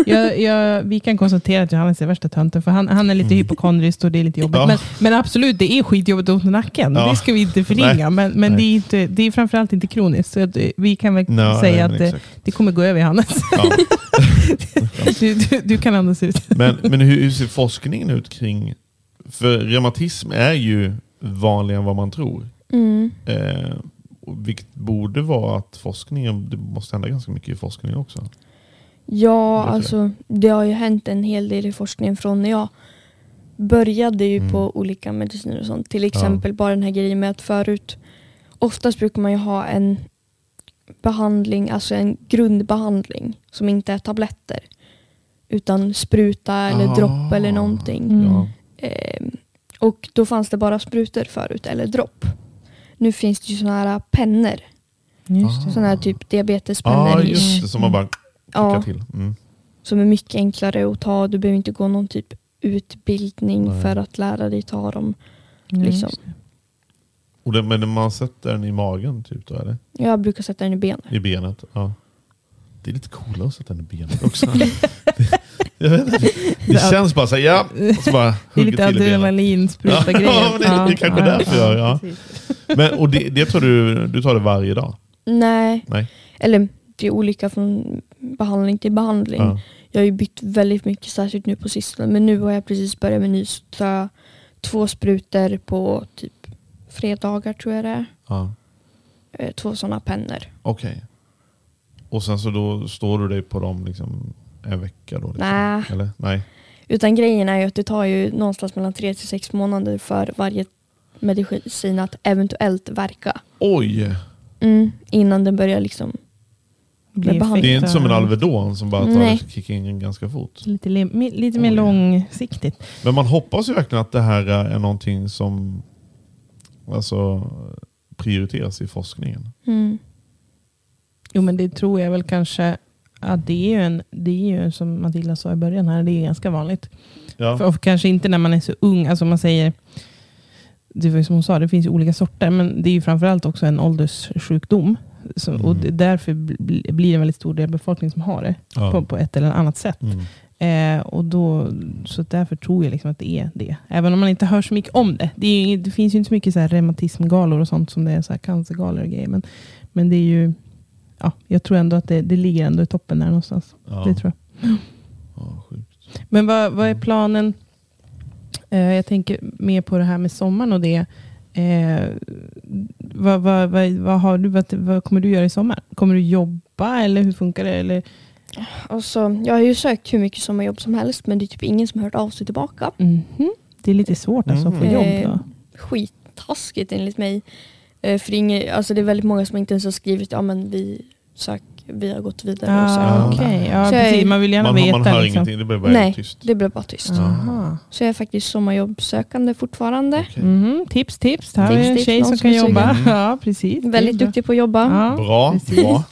jag, jag, Vi kan konstatera att Johannes är värsta tönten. För han, han är lite hypokondrisk och det är lite jobbigt. Ja. Men, men absolut, det är skitjobbigt att ont i nacken. Ja. Det ska vi inte förringa. Men, men Nej. det, är inte, det är framförallt inte kroniskt. Så att, eh, vi kan väl Nej, säga men att det, exakt. det kommer gå över Johannes. Ja. Du, du, du kan andas ut. Men, men hur, hur ser forskningen ut kring... För reumatism är ju vanligare än vad man tror. Mm. Eh, vilket borde vara att forskningen, det måste hända ganska mycket i forskningen också. Ja, alltså det har ju hänt en hel del i forskningen från när jag började ju Mm. på olika mediciner och sånt. Till exempel bara den här grejen med att förut, oftast brukar man ju ha en behandling, alltså en grundbehandling som inte är tabletter. Utan spruta eller Ah. dropp eller någonting. Mm. Ja. Ehm, och då fanns det bara sprutor förut, eller dropp. Nu finns det ju såna här pennor. Just. Såna här typ diabetespennor. Ja, just det. Som man bara klickar Ja. till. Mm. som är mycket enklare att ta. Du behöver inte gå någon typ utbildning Nej. för att lära dig ta dem. Ja, liksom. Och det, men man sätter den i magen typ då, eller? Jag brukar sätta den i benet. I benet? Ja. Det är lite coolare att sätta den i benet också. Jag vet inte. Det känns bara så här, ja. Och så bara Det är lite till i benet. adrenalinspruta Ja, grejer. men det- det kanske därför jag- ja. Men, och det, det tar du, du tar det varje dag? Nej, Nej? eller det är olika från behandling till behandling. Ja. Jag har ju bytt väldigt mycket, särskilt nu på sistone. Men nu har jag precis börjat med ny. Så tar jag två sprutor på typ fredagar tror jag det är. Ja. Eh, Två sådana pennor. Okej. Och sen så då står du dig på dem liksom en vecka då? Liksom. Nej. Eller? Nej. Utan grejen är ju att det tar ju någonstans mellan tre till sex månader för varje medicin att eventuellt verka. Oj! Mm, innan den börjar liksom Blir behandling. Det är inte som en. Alvedon som bara tar Nej. kickar in ganska fort. Lite, lite mer Oj. långsiktigt. Men man hoppas ju verkligen att det här är någonting som alltså, prioriteras i forskningen. Mm. Jo men det tror jag väl kanske att det är ju en, det är ju som Matilda sa i början här, det är ganska vanligt. Ja. För, och kanske inte när man är så ung, alltså man säger, det var ju som hon sa, det finns olika sorter, men det är ju framförallt också en ålderssjukdom. Så, Och det, därför bl- blir det en väldigt stor del av befolkningen som har det Ja. på, på ett eller annat sätt. Mm. Eh, och då, så därför tror jag liksom att det är det. Även om man inte hör så mycket om det. Det, ju, det finns ju inte så mycket så här reumatismgalor och sånt som det är så här cancergalor och grejer. Men, men det är ju, ja, jag tror ändå att det, det ligger ändå i toppen där någonstans. Ja. Det tror jag. Ja, sjukt. Men vad, vad är planen? Eh, jag tänker mer på det här med sommaren och det. Eh, vad, vad, vad, vad, har du, vad, vad kommer du göra i sommar? Kommer du jobba eller hur funkar det? Eller, Alltså, jag har ju sökt hur mycket sommarjobb som helst men det är typ ingen som har hört av sig tillbaka. Mhm. Det är lite svårt alltså att få Mhm. jobb. Eh, Då. Skittaskigt enligt mig. Eh, för det är, inget, alltså det är väldigt många som inte ens har skrivit ja men vi, sök, vi har gått vidare. och så. Ah, Ja. Okej, ja, Så precis. Man vill gärna Man, veta. man hör liksom. ingenting, det blir bara Nej, tyst. det blev bara tyst. Aha. Så jag är faktiskt sommarjobbsökande fortfarande. Okej. Mhm, Tips, tips. Här har vi en tips, tjej någon som kan jobba. Mm. Ja, precis. Väldigt bra. duktig på att jobba. Ja, Bra, precis. bra.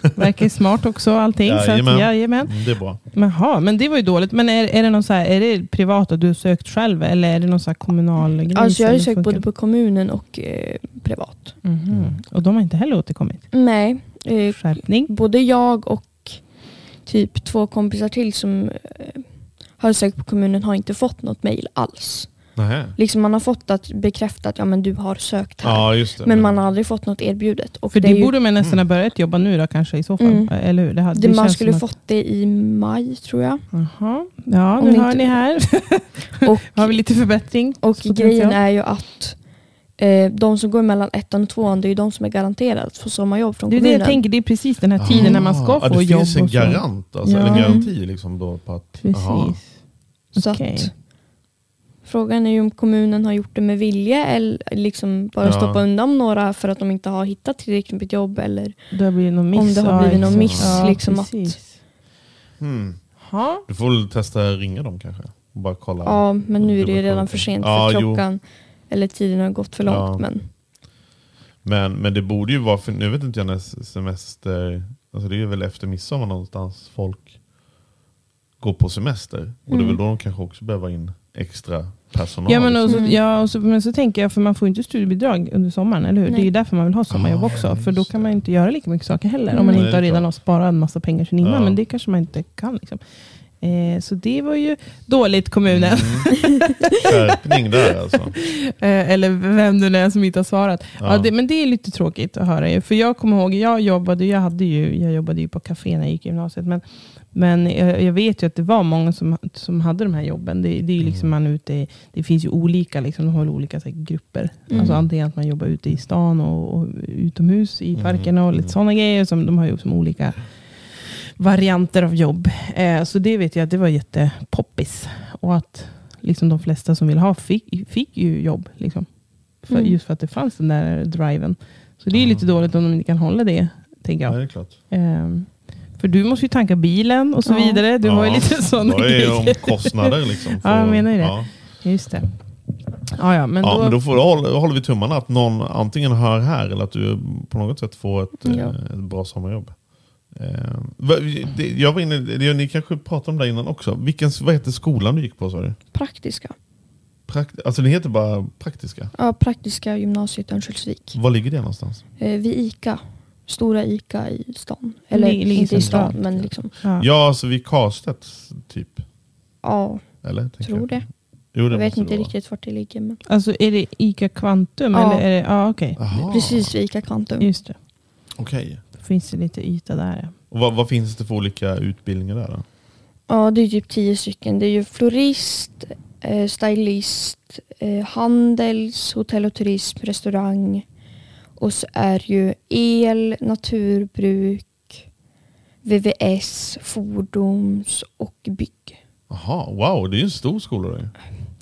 Verkar smart också allting. Så att, jajamän. Mm, det är bra. Jaha, men det var ju dåligt. Men är, är, det någon så här, är det privat att du har sökt själv eller är det någon så här kommunal grej? Alltså jag har sökt funkar? både på kommunen och eh, privat. Mhm. Och de har inte heller återkommit? Nej, eh, Skärpning? både jag och typ två kompisar till som eh, har sökt på kommunen har inte fått något mejl alls. Liksom man har fått att bekräfta att ja, men du har sökt här. Ja, just det. men man har aldrig fått något erbjudet. Och För det, är ju- borde man nästan ha börjat jobba nu då kanske i så fall. Mm. Eller hur? Det, hade- det, det man skulle som att- fått det i maj tror jag. Jaha. Ja, Om nu det hör inte- ni här. Och, har vi lite förbättring. och grejen är ju att eh, de som går mellan ettan och tvåan det är ju de som är garanterade att få sommarjobb från Det är det kommunen. jag tänker, det är precis den här tiden när man ska Ah, få ja, det jobb. finns en garant, alltså, Ja. en garanti liksom då på att... Precis. Aha. Så Okej. att, frågan är ju om kommunen har gjort det med vilja eller liksom bara Ja. stoppa undan några för att de inte har hittat tillräckligt med jobb. Eller, Det har blivit någon miss. Om det har blivit någon miss, Ja, liksom att-. Hmm. Du får väl testa ringa dem kanske? Bara kolla. ja, men nu är det ju redan för sent Ja, för jo. Eller tiden har gått för långt. Ja. Men Men, men det borde ju vara, för nu vet inte jag när semester, alltså det är väl efter midsommar någonstans folk går på semester. Och det är väl då de kanske också behöver in extra personal. Ja, men, och så, Mm. ja och så, men så tänker jag, för man får ju inte studiebidrag under sommaren, eller hur? Det är Nej. ju därför man vill ha sommarjobb Ah, också. För då kan man inte göra lika mycket saker heller. Om Mm. man Nej, inte redan har sparat en massa pengar sedan innan. Ja. Men det kanske man inte kan. Liksom. Eh, så det var ju dåligt kommunen. Mm. Skärpning där alltså. Eh, eller vem nu är som inte har svarat. Ja. Ja. det, men det är lite tråkigt att höra. För jag kommer ihåg, jag jobbade, jag hade ju, jag jobbade ju på café när jag gick i gymnasiet. Men, men jag, jag vet ju att det var många som, som hade de här jobben. Det, det är ju liksom man ute i, det finns ju olika, liksom, de har olika så här, grupper. Mm. Alltså antingen att man jobbar ute i stan och, och utomhus i Mm. parkerna och lite sådana grejer. Som, de har ju som olika varianter av jobb. Eh, så det vet jag att det var jättepoppis. Och att liksom de flesta som vill ha fick, fick ju jobb. Liksom. För, Mm. Just för att det fanns den där driven. Så det är Ah. lite dåligt om de inte kan hålla det, tänker Ja, jag. det är klart. Ehm, för du måste ju tanka bilen och så Ja. vidare. Du har ju Ja, lite sådana är det grejer. omkostnader liksom. Ja, jag menar ju det. Ja. Just det. Ja, ja, men ja, då, men då, får, då håller, håller vi tummarna att någon antingen hör här eller att du på något sätt får ett, Ja. eh, ett bra sommarjobb. Eh, det, jag var inne, det, ni kanske pratade om det innan också. Vilken, vad heter skolan du gick på du? praktiska. Prakt, alltså det heter bara praktiska. Ja, praktiska gymnasiet i Örnsköldsvik. Var ligger det någonstans? Eh, vid ICA. Stora ICA i stan. Eller ligger inte i stan, men liksom. ja. Ja, alltså vid Karlstedt typ. Ja, Eller? tror jag. det. Jo, Jag vet inte riktigt vart det ligger. Men Alltså är det ICA Kvantum? Ja. Eller är det, ja, okej. Jaha, precis vid ICA Kvantum. Just det. Okej. Då finns det lite yta där. Och vad, vad finns det för olika utbildningar där då? Ja, det är typ tio stycken. Det är ju florist, eh, stylist, eh, handels, hotell och turism, restaurang. Och så är ju el, naturbruk, VVS, fordons och bygg. Jaha, wow, det är ju en stor skola då ju.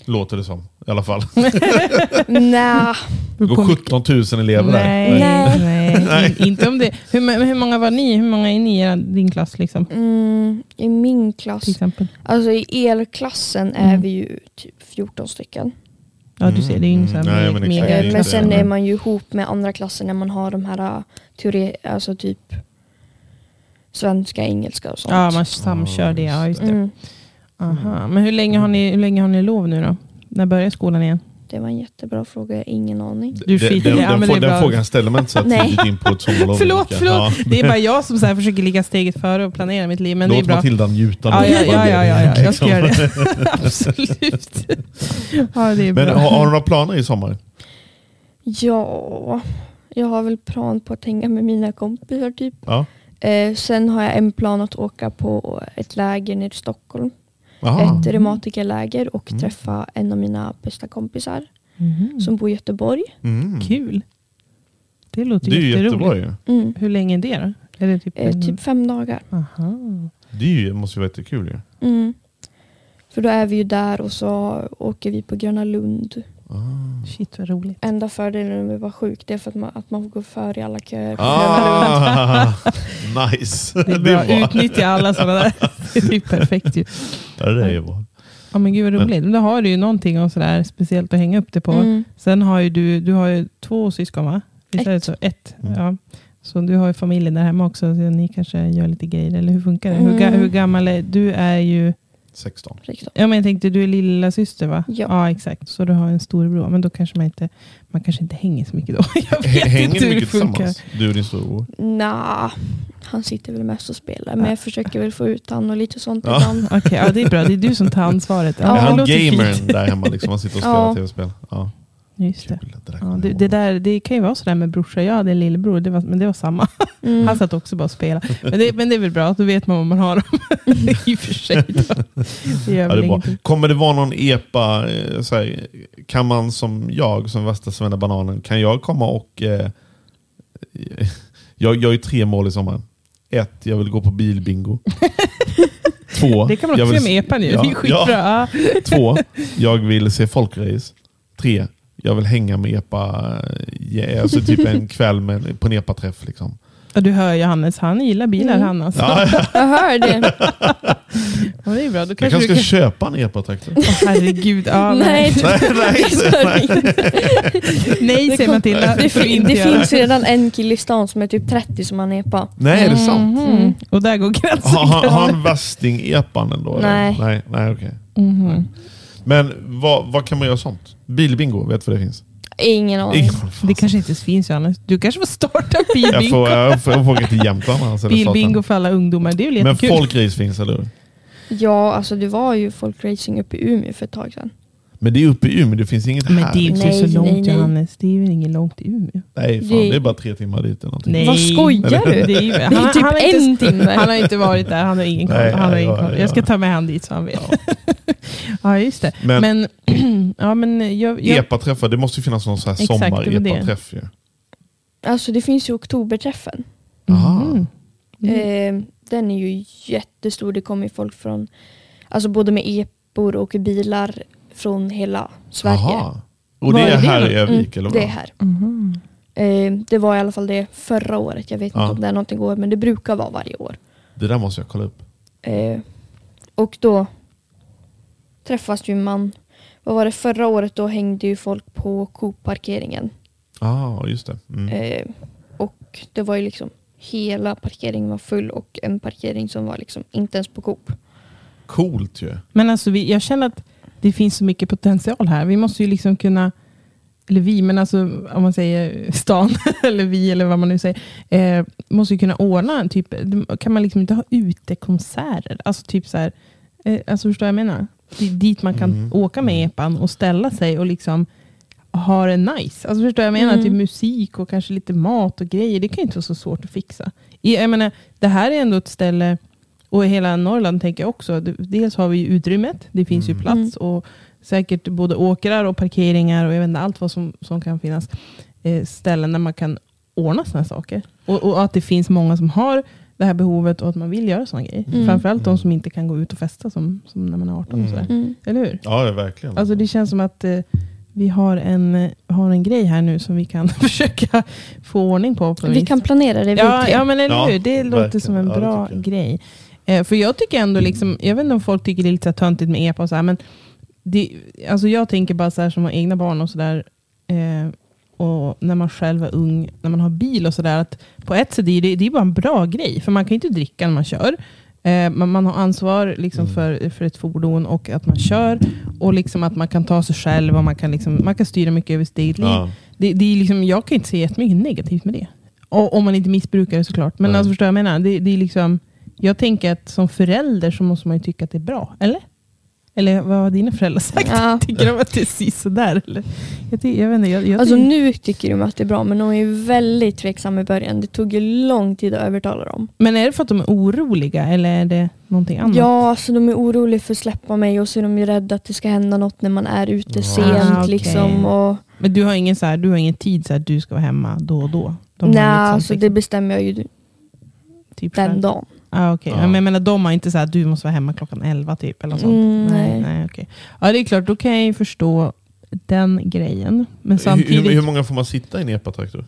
Låter det som. I alla fall. Nja, Det går 17 000 elever där. Nej, Nej. nej. Nej. in- inte om det. Hur, hur många var ni? Hur många är ni i din klass? Liksom, mm, i min klass, till exempel? alltså i elklassen är Mm. vi ju typ 14 stycken. Ja, du ser. Det är ju så här Mm. Nej, me- men exakt. mega. det är Eh, inte Men det, sen men- är man ju ihop med andra klasser när man har de här äh, teori, alltså typ svenska, engelska och sånt. Ja, man samkör det. Ja, just det. mm, Aha. Men hur länge, har ni, hur länge har ni lov nu då? När börjar skolan igen? det var en jättebra fråga, jag har ingen aning. Du Den- skiter i den, det. Ja, den, den bra. frågan ställer man inte så tidigt in på ett sommarlov. Förlåt, förlåt. Ja. Det är bara jag som så här försöker ligga steget före och planera mitt liv. Men det är Låt bra. Matilda njuta Ja, ja, ja, ja, ja, ja. jag ska göra det. Absolut. Ja, det är Men bra. har, har du några planer i sommar? Ja, jag har väl plan på att hänga med mina kompisar typ. Ja. Eh, sen har jag en plan att åka på ett läger nere i Stockholm. Aha. Ett reumatikerläger och Mm. träffa en av mina bästa kompisar Mhm. som bor i Göteborg. Mm. Kul. Det låter Det är jätteroligt. ju. Mm. Hur länge är det då? Är det typ, Eh, en- typ fem dagar. Aha. Det måste ju vara jättekul ju. Mm. För då är vi ju där och så åker vi på Gröna Lund. Ah. Shit vad roligt. Enda fördelen med att vara sjuk det är för att man, att man får gå före i alla köer. Ah, nice. Det är bra. Utnyttja alla sådana där. Det är perfekt ju. Ja, det är ju bra. Ja men gud vad roligt. Då har du ju någonting och sådär speciellt att hänga upp det på. Mm. Sen har ju du, du har ju två syskon va? Visst är det Ett. så? Ett. Mm. Ja. Så du har ju familjen där hemma också. Så ni kanske gör lite grejer. Eller hur funkar det? Hur, Mm. hur gammal är du? är ju... 16. Riktigt. Ja men jag tänkte du är lilla syster va? Ja. ja exakt. Så du har en storebror. Men då kanske man inte, man kanske inte hänger så mycket då. Jag vet Hänger inte ni mycket funkar. tillsammans? Du och din storebror? Nja, han sitter väl mest och spelar. Men jag försöker väl få ut han och lite sånt Ja. ibland. Okej, ja, det är bra. Det är du som tar ansvaret. Ja, Ja. är han gamern där hemma? Liksom, han sitter och spelar Ja. tv-spel? Ja. Just det. Kul, det där Ja, det, det, där, det kan ju vara sådär med brorsor. Jag hade en lillebror, det var, men det var samma. Mm. Han satt också bara och spelade. Men det, men det är väl bra, då vet man vad man har dem. I och för sig. Det Ja, det är. Kommer det vara någon epa, eh, så här, kan man som jag, som värsta Svenne Bananen, kan jag komma och... Eh, jag, jag har ju tre mål i sommar. Ett, jag vill gå på bilbingo. Två, Det kan man jag också vill- göra med epan ju. Ja, är. Ja. Två, jag vill se folkrace. Tre, jag vill hänga med epa, ja, alltså typ en kväll med, på en epa-träff. Liksom. Och du hör Johannes, han gillar bilar Mm. han alltså. Ja, Jag hör det. Ja, det är bra. Då jag kanske kanske du ska kan... köpa en epa-traktor. Åh, herregud. Ja, nej. Nej, Nej, nej, nej. nej säger Matilda. det, fin- inte det finns redan en kille i stan som är typ 30 som har epa. nej, är det sant? Mhm. Och där går gränsen. Har han värsting-epan ändå? Nej. Nej, nej okej. Mhm. Men vad, vad kan man göra sånt? Bilbingo, vet du vad det finns? Ingen aning. Ingen. Det kanske inte ens finns Johannes. Du kanske får starta jag bilbingo. får, jag får, jag får åka till Jämtland annars. Bilbingo för alla ungdomar. Det är väl Men jättekul. folkrace finns, eller hur? Ja, alltså det var ju folkracing uppe i Umeå för ett tag sedan. Men det är uppe i Umeå, det finns inget Men här. det är ju inte Nej, så långt nej, nej. Johannes. Det är väl inget långt i Umeå? Nej, fan, Det- det är bara tre timmar dit. Eller någonting. Nej. Vad skojar du? Det är, ju, Det är han, typ han, har en inte, timme. han har inte varit där. Han har ingen koll. Nej, han har nej, ingen ja, koll. ja. Jag ska ta med han dit så han vet. Ja, just det. Men, Men, ja, men jag, jag, epa-träffar, det måste ju finnas någon sån här Exakt, det var det. sommar-epa-träff ju. Alltså det finns ju oktoberträffen. Aha. Mhm. Eh, den är ju jättestor. Det kommer ju folk från, alltså både med epor och bilar från hela Sverige. Aha. Och det är är det här då? i Övik, eller det är här. Mhm. Eh, det var i alla fall det förra året. Jag vet Ja. inte om det är någonting år, men det brukar vara varje år. Det där måste jag kolla upp. Eh, och då träffas ju man. Vad var det förra året? Då hängde ju folk på Coop-parkeringen. ah, just det. Mm. Eh, och det var ju liksom hela parkeringen var full och en parkering som var liksom inte ens på Coop. Coolt ju. Men alltså, vi, jag känner att det finns så mycket potential här. Vi måste ju liksom kunna, eller vi, men alltså om man säger stan, eller vi, eller vad man nu säger, eh, måste ju kunna ordna en typ, kan man liksom inte ha utekonserter? Alltså typ så här, eh, alltså förstår jag menar? Det är Dit man kan Mm. åka med epan och ställa sig och liksom ha det nice. Alltså förstår jag menar? Mm. Typ musik och kanske lite mat och grejer. Det kan ju inte vara så svårt att fixa. Jag menar, det här är ändå ett ställe, och i hela Norrland tänker jag också, dels har vi ju utrymmet, det finns ju Mm. plats och säkert både åkrar och parkeringar och jag vet inte allt vad som, som kan finnas. Eh, ställen där man kan ordna sådana saker. Och, och att det finns många som har det här behovet och att man vill göra sådana grejer. Mm. Framförallt de som inte kan gå ut och festa som, som när man är 18. Och sådär. Mm. Eller hur? Ja, det är verkligen. Alltså det känns som att eh, vi har en, eh, har en grej här nu som vi kan försöka få ordning på. på Vi kan planera det vi ja, ja, men eller Ja, hur? Det låter verkligen. som en Ja, bra jag. grej. Eh, för jag tycker ändå, liksom, jag vet inte om folk tycker det är lite så töntigt med EPA och så här, men det, alltså jag tänker bara så här som har egna barn och sådär. Eh, och när man själv är ung, när man har bil och sådär. att På ett sätt är det, det är bara en bra grej. För man kan ju inte dricka när man kör. Eh, man, man har ansvar liksom Mm. för, för ett fordon och att man kör. Och liksom att man kan ta sig själv och man kan, liksom, man kan styra mycket över sitt eget liv. Ja. Det, det är liksom, jag kan inte se jättemycket negativt med det. Och, om man inte missbrukar det såklart. Men Nej. alltså, förstår jag menar? Det, det är liksom, jag tänker att som förälder så måste man ju tycka att det är bra. Eller? Eller vad har dina föräldrar sagt? Ja. Tycker de att det är sådär? Eller? Jag, jag vet inte, jag, jag Alltså nu tycker de att det är bra men de är väldigt tveksamma i början. Det tog ju lång tid att övertala dem. Men är det för att de är oroliga eller är det någonting annat? Ja, alltså de är oroliga för att släppa mig och så är de ju rädda att det ska hända något när man är ute Ah, sent. okej. liksom, och, Men du har ingen, så här, du har ingen tid så att du ska vara hemma då och då? De nej, alltså det liksom, bestämmer jag ju typ den själv. dagen. Ah, okay. Ja. Men jag menar, de har inte så här, du måste vara hemma klockan 11 typ. Eller sånt. Mm, nej. nej. Okej. Ja, det är klart, då kan jag ju förstå den grejen. Men Hur, samtidigt... hur, hur många får man sitta i en epatraktor?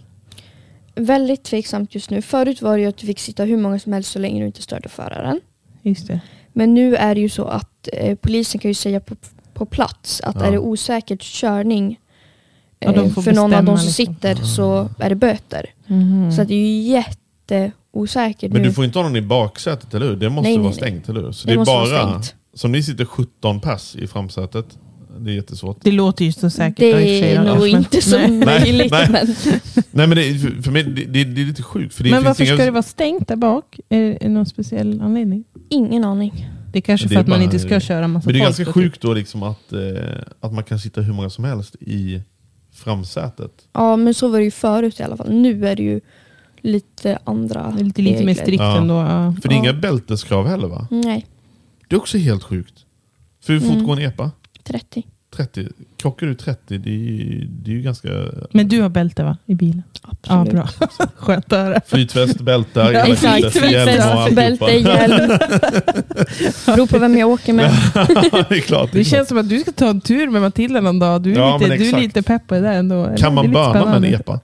Väldigt tveksamt just nu. Förut var det ju att du fick sitta hur många som helst så länge du inte störde föraren. Just det. Men nu är det ju så att eh, polisen kan ju säga på, på plats att Ja. är det osäkert körning Ja, de eh, för någon av de som liksom. sitter så är det böter. Mhm. Så att det är ju jätteosäkert Men nu. du får inte ha någon i baksätet, eller hur? Det måste Nej, vara nej. stängt, eller hur? Så Det det, är måste vara bara... stängt. Som ni sitter 17 pass i framsätet. Det är jättesvårt. Det låter ju så säkert. det för är då, nog inte så Nej. möjligt. Nej, Men Nej men det, för- för mig, det, det, det är lite sjukt. För det Men finns varför inga... ska det vara stängt där bak? Är är det någon speciell anledning? ingen aning. Det är kanske Det för är att man inte ska köra massa Men det är ganska typ. sjukt då liksom att, eh, att man kan sitta hur många som helst i framsätet. Ja men så var det ju förut i alla fall. Nu är det ju lite andra Det är lite, lite mer strikt Ja. ändå. Ja. För det är Ja. inga bälteskrav heller va? Nej, Det är också helt sjukt. För hur fort Mm. går en epa? 30. 30. Krockar du 30, det är ju, det är ju ganska... Men du har bälte va? I bilen? Ja, Absolut. bra. Skönt att höra. Flytväst, bältar, Ja, exakt. Flytväst, bälte, hjälm. Beror på vem jag åker med. Ja, det är klart. Det Det känns som att du ska ta en tur med Matilda någon dag. Du är, Ja, lite, du är lite pepp på det där ändå. Kan man böna med en epa?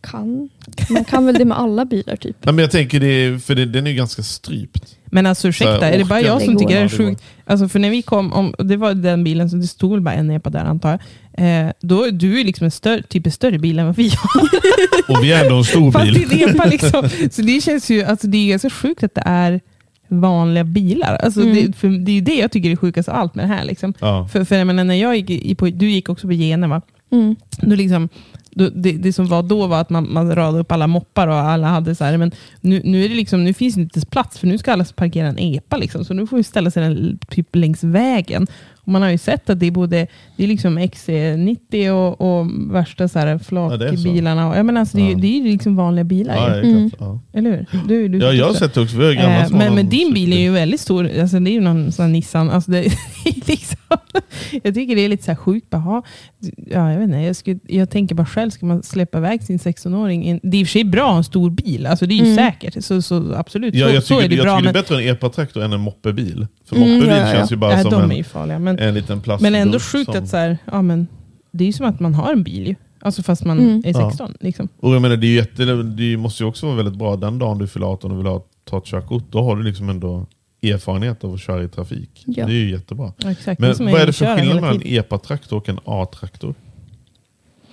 Kan. Man kan väl det med alla bilar typ. Nej, men jag tänker, det, för det, den är ju ganska strypt. Men alltså ursäkta, här, är det bara jag Det som går. tycker det är det sjukt? Alltså för när vi kom, om, det var den bilen, så det stod väl bara en epa där antar jag. Eh, då, du är liksom en större, typ en större bil än vad vi har. Och vi är ändå en stor Fast bil. det epa liksom. Så det känns ju, alltså det är ganska sjukt att det är vanliga bilar. Alltså Mm. det, för det är ju det jag tycker är sjukast av allt med det här. Liksom. Ja. För, för jag menar, när jag gick i, på, du gick också på Gene va? Mm. Då liksom, då, det, det som var då var att man, man radade upp alla moppar och alla hade så här, men nu, nu, är det liksom, nu finns det inte plats för nu ska alla parkera en epa. Liksom, så nu får vi ställa sig den, typ längs vägen. Och man har ju sett att det är både det är liksom XC90 och, och värsta så här det är så. flakbilarna. och, jag menar, alltså, det, är, ju- Ja. det är liksom vanliga bilar. Ja, är Mm. Ja. Eller hur? Du, du Ja, jag har sett det också. Vi har ju gamla Eh, men, men din bil är ju väldigt stor. Alltså, det är ju någon sån här Nissan. Alltså, det liksom, jag tycker det är lite så här sjukt. Bara, ha- ja, jag, vet inte, jag, skulle, jag tänker bara själv, ska man släppa iväg sin 16-åring? in- Det är i och för sig bra en stor bil. Alltså, det är ju Mm. säkert. Så, så absolut, Ja, så, jag så tycker, är det jag bra. tycker Men, det är bättre en epatraktor än en moppebil. För Mm, moppebil ja, ja. känns ju bara nej, som de är en, ju farliga. Men, en liten plast. men ändå sjukt att så här, ja, men, det är ju som att man har en bil ju. Alltså fast man Mm. är Ja. 16. Liksom. Och jag menar, det, är jätte, det måste ju också vara väldigt bra den dagen du fyller 18 och vill ha, ta ett körkort. Då har du liksom ändå erfarenhet av att köra i trafik. Ja. Det är ju jättebra. Ja, exakt. Men vad är det för skillnad mellan en epa-traktor och en A-traktor?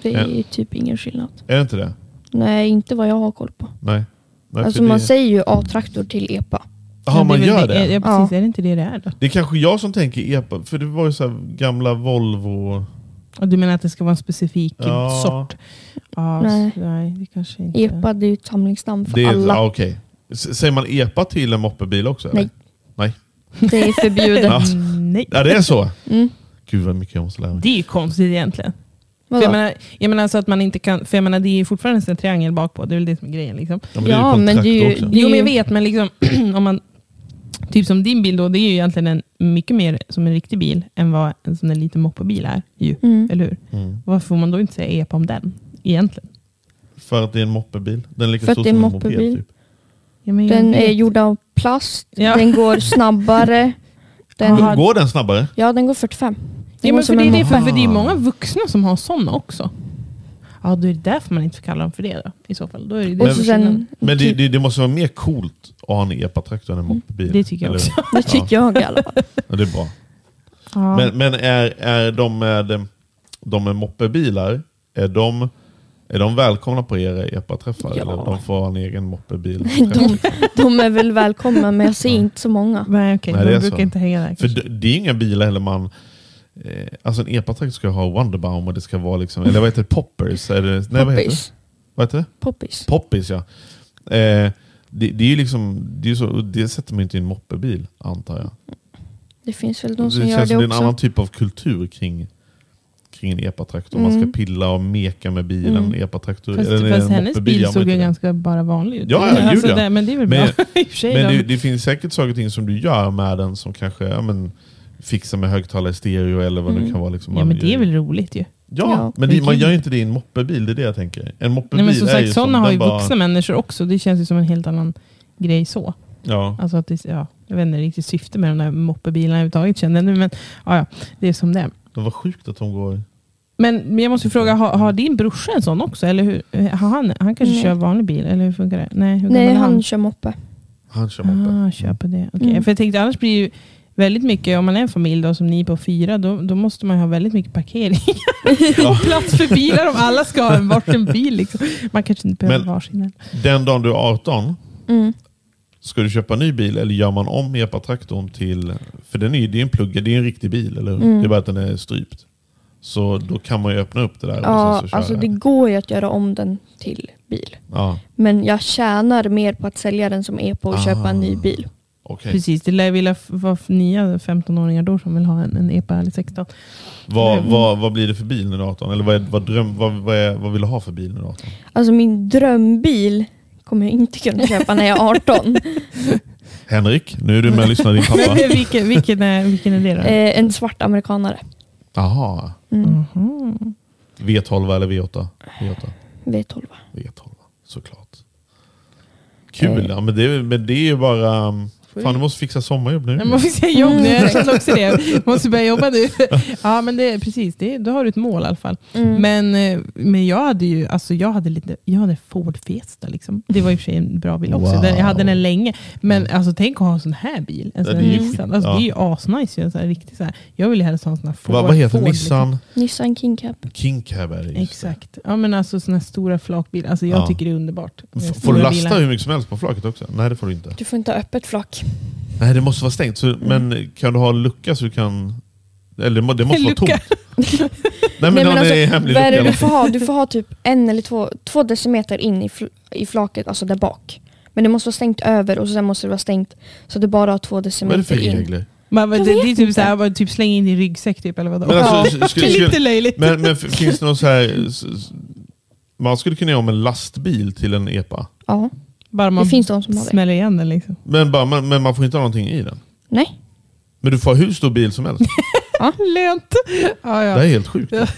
Det är ju typ ingen skillnad. Är det inte det? Nej, inte vad jag har koll på. Nej. Nej Alltså man det, säger ju A-traktor till EPA. Jaha, Ja, man är gör det? Ja, precis. Är det inte det det är då? Det är kanske jag som tänker epa, för det var ju så här gamla Volvo. Och du menar att det ska vara en specifik Ja. sort? Ja, Nej. s- nej, det kanske inte... EPA det är ju ett samlingsnamn för Det är, alla. ja, okej. S- Säger man epa till en moppebil också? eller? Nej. Nej. Det är förbjudet. Ja. Nej. Ja, det är så? Mm. Gud vad mycket jag måste lära mig. Det är ju konstigt egentligen. För Vadå? jag, menar, jag menar alltså att man inte kan, för jag menar det är ju fortfarande en triangel bak på. det är väl det som är grejen. Liksom. Ja, men det är ju Ja, men det är ju- Jo men jag vet, men liksom, om man, typ som din bil då, det är ju egentligen en, mycket mer som en riktig bil än vad en sån där liten moppebil är. Ju, Mm. Eller hur? Mm. Varför får man då inte säga epa om den? Egentligen. För att det är en moppebil. Den är lika För stor som en en moped. moppebil. Typ. Ja, Den är gjord av plast, Ja. den går snabbare. Den, Aha. Går den snabbare? ja, den går 45. Den Ja, går men för som det, är en det, för, för det är många vuxna som har sådana också. Ja, då är det därför man inte får kalla dem för det då, i så fall. Då är det, det, Och Men- så sen, Men det, typ, det, det måste vara mer coolt att ha en epatraktor än en moppebil. det tycker jag Eller- också. det tycker jag i alla fall. Ja, det är bra. Ja. Men, men är, är de med, de med moppebilar, är de, är de välkomna på era epaträffar? Ja. Eller de får ha en egen moppebil? De, de är väl välkomna men jag ser inte så många. Nej, okej. Nej, det de är brukar så. inte hänga där. För kanske. det, det är inga bilar heller man... Eh, alltså en epatraktor ska ha Wonderbaum och det ska vara liksom, eller vad heter det, poppers? Är det, nej, vad heter det? Poppis. Vad heter det? Poppis. Poppis ja. Eh, det, det är ju liksom, det, är så, det sätter man inte i en moppebil antar jag. Det finns väl de som det gör det som det är en också. annan typ av kultur kring, kring en epatraktor. Man ska Mm. pilla och meka med bilen. Mm. Epatraktor, Fast, eller en fast hennes bil såg ju det. ganska bara vanlig ut. Ja, ja, alltså, ja. det, men det är väl Men- bra. Men det, det finns säkert saker och ting som du gör med den som kanske ja, men, fixar med högtalare, stereo eller vad det Mm. kan vara. Liksom. ja, men det är väl roligt ju. Ja, Ja. men det, man gör ju inte det i en moppebil, det är det jag tänker. En moppebil Nej, men som är ju sagt, sådana som har ju bara- vuxna människor också. Det känns ju som en helt annan grej så. Ja. Alltså att det, ja, jag vet inte riktigt syfte med de där moppebilarna överhuvudtaget kände jag nu, men ja, ja, det är som det är. Det var sjukt att de går... Men men jag måste ju fråga, har, har din brorsa en sån också? Eller hur, har han, han kanske Nej. kör vanlig bil? Eller hur funkar det? Nej, hur Nej, är han kör moppe. Han kör moppe. Ah, kör på det. Okej. Mm. För jag tänkte annars blir ju väldigt mycket, om man är en familj då, som ni på fyra, då, då måste man ju ha väldigt mycket parkering. och plats för bilar om alla ska ha en varsin bil. Liksom. Man kanske inte behöver varsin. Den dagen du är 18, Mm. Ska du köpa en ny bil eller gör man om epatraktorn till... För den är ju det är en plugg, det är en riktig bil, eller hur? Mm. Det är bara att den är strypt. Så då kan man ju öppna upp det där och Ja, sen så alltså det går ju att göra om den till bil. Ja, Men jag tjänar mer på att sälja den som är på att köpa en Ah. ny bil. okej. Precis, det lär vilja vara nya 15-åringar då som vill ha en, en EPA eller 16. Vad, Mm. vad, vad blir det för bil när du är 18? Eller vad, är, vad, dröm, vad, vad, är, vad vill du ha för bil när du är 18? Alltså min drömbil kommer jag inte kunna köpa när jag är 18. Henrik, nu är du med och lyssnar din pappa. Vilken, vilken, är, vilken är det då? eh, en svart amerikanare. Jaha. Mm. Mhm. V12 eller V8? V8. V12. V12, såklart. Kul, Eh. ja, men, det, är- men det är ju bara... um, Fan, du måste fixa sommarjobb nu. Ja, man får säga jobb nu, jag känner också det. Måste börja jobba nu. Ja, men det är precis. Det, då har du ett mål i alla fall. Mm. Men, eh, men jag hade ju, alltså jag hade lite, jag hade Ford Fiesta. Liksom. Det var i och för sig en bra bil också. Wow. Den, jag hade den länge. Men alltså, tänk att ha en sån här bil. En sån det är ju Nissan. Alltså, ja. Det är ju asnice. En sån här, riktig, så här. Jag vill ju helst ha en sån här Ford. vad, vad heter Ford, Nissan? Liksom. Nissan King Cab. King Cab är det. Exakt. Ja, men alltså såna här stora flakbilar. Alltså, jag Ja. tycker det är underbart. F- Får stora du lasta bilar. hur mycket som helst på flaket också? Nej, det får du inte. Du får inte ha öppet flak. Nej, det måste vara stängt. Så, Men kan du ha en lucka så du kan... Eller det må- det måste vara Lucka. tomt. Nej, men, Nej, men det är alltså, hemlig vad är lucka. det eller du får ha? Du får ha typ en eller två, två decimeter in i, fl i flaket, alltså där bak. Men det måste vara stängt över och sen måste det vara stängt så du bara har två Vad är det decimeter för in. regler? Man, det, Jag det är typ inte. såhär, bara typ släng in i ryggsäck typ, eller vadå? Men alltså, det är skulle- lite löjligt. Men, men f- finns det någon så här... s- s- Man skulle kunna göra om en lastbil till en EPA. Ja, Bara man det finns de som har det. smäller igen den liksom. Men, bara, men, men man får inte ha någonting i den. Nej. Men du får ha hur stor bil som helst. Lönt! Ja, Det ja. här är helt sjukt. Ja.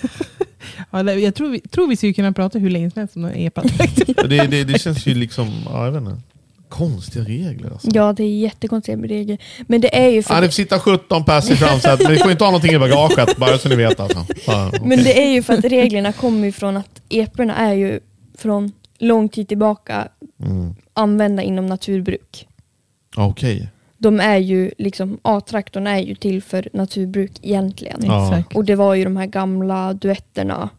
Ja, det- jag tror vi, tror vi skulle kunna prata hur länge som helst om någon epa. Det, det, det känns ju liksom... Ja, jag vet inte. Konstiga regler alltså. Ja, det är jättekonstiga regler. Men det är ju för Ja, det får sitta 17 pers i framsätet, men ni får inte ha någonting i bagaget, bara så ni vet. Alltså. Ja, okej. Men det är ju för att reglerna kommer ifrån att eporna är ju från lång tid tillbaka Mm. Använda inom naturbruk. Ja, Okej. De är ju liksom, A-traktorn är ju till för naturbruk egentligen. Ja. Exakt. Och det var ju de här gamla duetterna.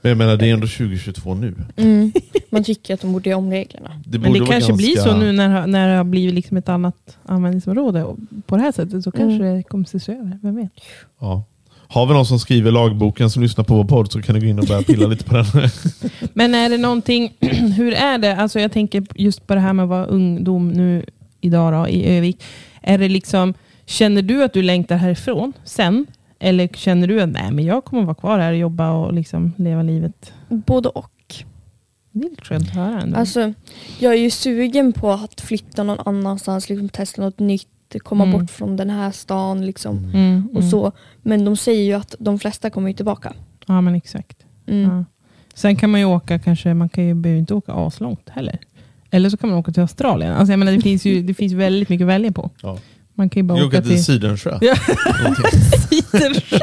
Men jag menar, det är ändå 2022 nu. Mm. Man tycker att de borde göra om reglerna. Det Men det vara kanske blir så nu när, när det har blivit liksom ett annat användningsområde och på det här sättet så kanske det kommer ses över. Vem vet? Ja. Har vi någon som skriver lagboken som lyssnar på vår podd så kan du gå in och börja pilla lite på den. Men är det någonting, hur är det? Alltså jag tänker just på det här med att vara ungdom nu idag då, i Övik. Är det liksom, känner du att du längtar härifrån sen? Eller känner du att nej, men jag kommer vara kvar här och jobba och liksom leva livet? Både och. Det är lite skönt att höra ändå. Alltså, jag är ju sugen på att flytta någon annanstans, liksom testa något nytt, komma Mm. bort från den här stan liksom. mm, Och så. Men de säger ju att de flesta kommer ju tillbaka. Ja men exakt. Mm. Ja. Sen kan man ju åka kanske, man kan ju, behöver inte åka aslångt heller. Eller så kan man åka till Australien. Alltså jag menar, det, finns ju, det finns väldigt mycket att välja på. Ja. Man kan ju bara åka till. Sidensjö. Ja. Cidersjö.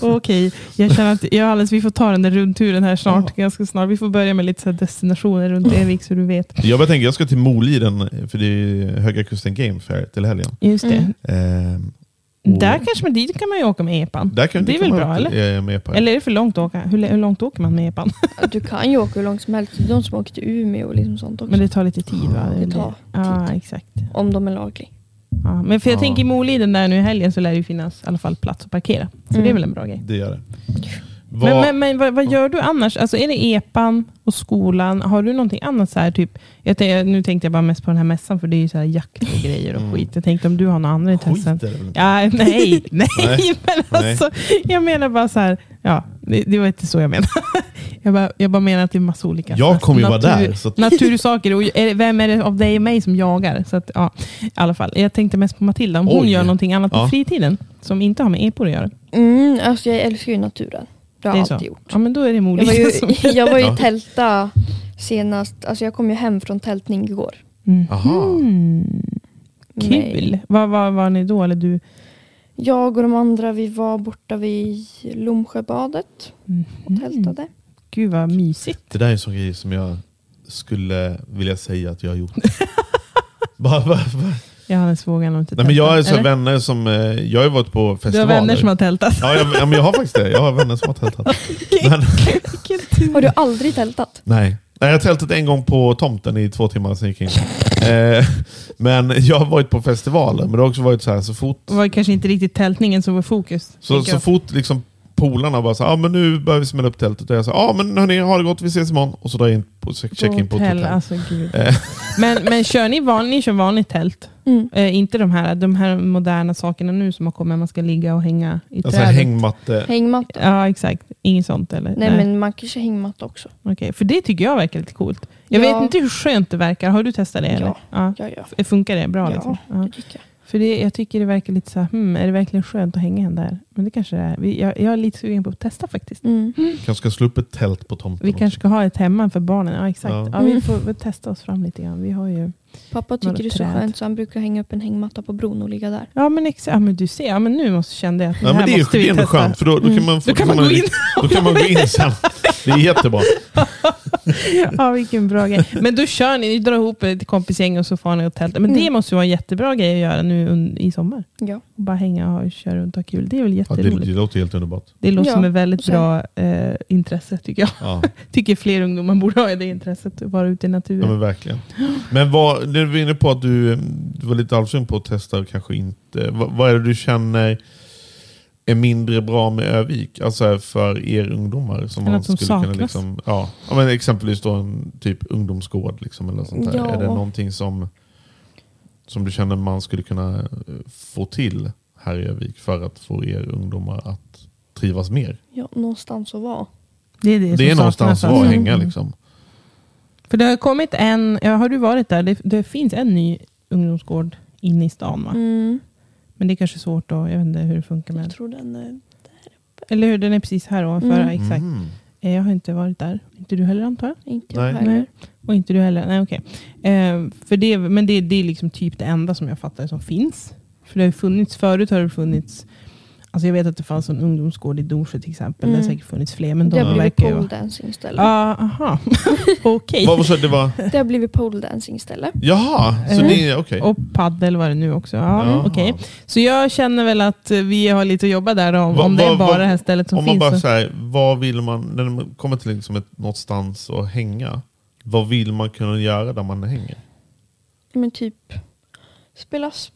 Okej, jag känner att jag alldeles, vi får ta den där rundturen här snart. Ganska snart. Vi får börja med lite så här destinationer runt Evik så du vet. Jag bara tänker, jag ska till Moliden, för det är Höga Kusten Game Fair till helgen. Just det. Ehm, och Där kanske man, dit kan man ju åka med epan. där kan, det är väl bra, eller? eh, Med på. Eller är det för långt att åka? Hur, hur långt åker man med epan? Du kan ju åka hur långt som helst. Det är de som åker till Umeå och liksom sånt också. Men det tar lite tid va? Det tar Ja, exakt. Om de är lagliga. Ja, men för jag Ja. tänker i Moliden där nu i helgen så lär det ju finnas i alla fall plats att parkera. Så Mm. det är väl en bra grej. Det gör det. Vad- Men, men, men vad, vad gör du annars? Alltså är det epan och skolan? Har du någonting annat? Så här, typ, jag tänkte, nu tänkte jag bara mest på den här mässan, för det är ju så här jakt och grejer och Mm. skit. Jag tänkte om du har några andra Skit intressen? är det väl inte? Ja, nej, nej, Nej. men Nej. alltså, jag menar bara så här, ja, det, det var inte så jag menade. Jag bara, jag bara menar att det är massa olika Jag kommer ju vara där, så att- natursaker. Och är, vem är det av dig och mig som jagar? Så att, ja, i alla fall. Jag tänkte mest på Matilda, om hon Oj. gör någonting annat på Ja. fritiden som inte har med epor att göra. Mm, alltså jag älskar ju naturen. Det har Det är jag så. alltid gjort. Ja, men då är det Jag var Moliden som ju, jag var ju Ja. tälta senast. Alltså jag kom ju hem från tältning igår. Aha. Mm. Kul. Nej. Var var var ni då? Eller du? Jag och de andra vi var borta vid Lomsjöbadet Mm. och tältade. Gud vad mysigt. Det där är en sån grej som jag skulle vilja säga att jag har gjort. bara, bara, bara. Johannes vågar nog inte Nej, men jag har tälta, så eller? vänner som, eh, jag har varit på Du har festivaler. vänner som har tältat. ja, jag, ja, men jag har faktiskt det. Jag har vänner som har tältat. Men. Har du aldrig tältat? nej. nej, jag har tältat en gång på tomten i två timmar, sen gick in. Eh, men jag har varit på festivaler, men det har också varit så här så fort Det var kanske inte riktigt tältningen som var fokus. Så, så jag. fort liksom polarna bara så här, ah, men nu börjar vi smälla upp tältet. Och jag säger, ja ah, men hörni, ha det gott, vi ses imorgon. Och så drar jag in på, check in på ett hotell. Alltså, gud. Eh. men, men kör ni vanligt, ni kör vanligt tält? Mm. Eh, inte de här, de här moderna sakerna nu som har kommit, man ska ligga och hänga i Alltså trädet. hängmatte. Hängmatta? Ja, exakt. Inget sånt eller? Nej, men man kan köra hängmatta också. Okej, För det tycker jag verkar lite coolt. Jag Ja. vet inte hur skönt det verkar. Har du testat det? Ja. Eller? Ja. Ja, ja. Funkar det bra? Ja, Liksom? Ja. det tycker jag. För det, jag tycker det verkar lite så här, hmm, är det verkligen skönt att hänga där? Men det kanske det är. Vi, jag, jag är lite sugen på att testa faktiskt. Mm. kanske ska slå upp ett tält på tomten. Vi också. kanske ska ha ett hemma för barnen. Ja, exakt. Ja. Ja. vi Mm. får testa oss fram lite grann. Vi har ju... Pappa tycker det är så träd. skönt så han brukar hänga upp en hängmatta på bron och ligga där. Ja men, exakt. ja, men du ser, ja, men nu måste, kände jag att Ja, det men här det är, måste det vi är ändå testa. skönt, för då, då kan man, få, Då kan man gå in. Då kan man gå in sen. Det är jättebra. ja, vilken bra grej. Men då kör ni, ni drar ihop ett kompisgäng och så får ni och tälta. Men det Mm. måste ju vara en jättebra grej att göra nu i sommar. Ja. Och bara hänga och köra runt och ha kul. Det är väl Ja, det, jätteroligt. det låter helt underbart. det låter Ja, som ett väldigt bra eh, intresse tycker jag. Ja, tycker fler ungdomar borde ha det intresset att vara ute i ja naturen. men verkligen. Men vad, du var inne på att du, du var lite halvsugen på att testa och kanske inte. Vad, vad är det du känner är mindre bra med Övik? Alltså för er ungdomar? Som Är man skulle kunna saknas? liksom, ja, men exempelvis då en typ ungdomsgård. Liksom, eller sånt där. Ja. Är det någonting som, som du känner man skulle kunna eh, få till här i Övik för att få er ungdomar att trivas mer? ja, någonstans att vara. Det är, det Det är någonstans att vara och alltså. hänga liksom. För det har kommit en, ja, har du varit där? Det, det finns en ny ungdomsgård inne i stan va? Mm. Men det är kanske svårt att, jag vet inte hur det funkar Jag med. tror den är... Eller hur, den är precis här ovanför. Mm. Exakt. Mhm. Eh, Jag har inte varit där. Inte du heller antar jag? Inte Nej. jag heller. Nej. Och inte du heller? Nej okej. Eh, för det, men det, det är liksom typ det enda som jag fattar som finns. För det har ju funnits, förut har det funnits, alltså jag vet att det fanns en ungdomsgård i Dorsö till exempel. Det har Mm. säkert funnits fler. Men Det de har blivit verkar ju... pole dancing ställe. Ja, aha. Okej. Vad var så det var? Det har blivit pole dancing ställe. Jaha, så Eh. det är okej. Och paddel var det nu också. Ja, Jaha. okej. Så jag känner väl att eh, vi har lite att jobba där om, Va- om det är bara va- det här stället som Om man finns. bara så- säger, vad vill man, när man kommer till liksom ett, någonstans att hänga, vad vill man kunna göra där man hänger? Men typ spela spel,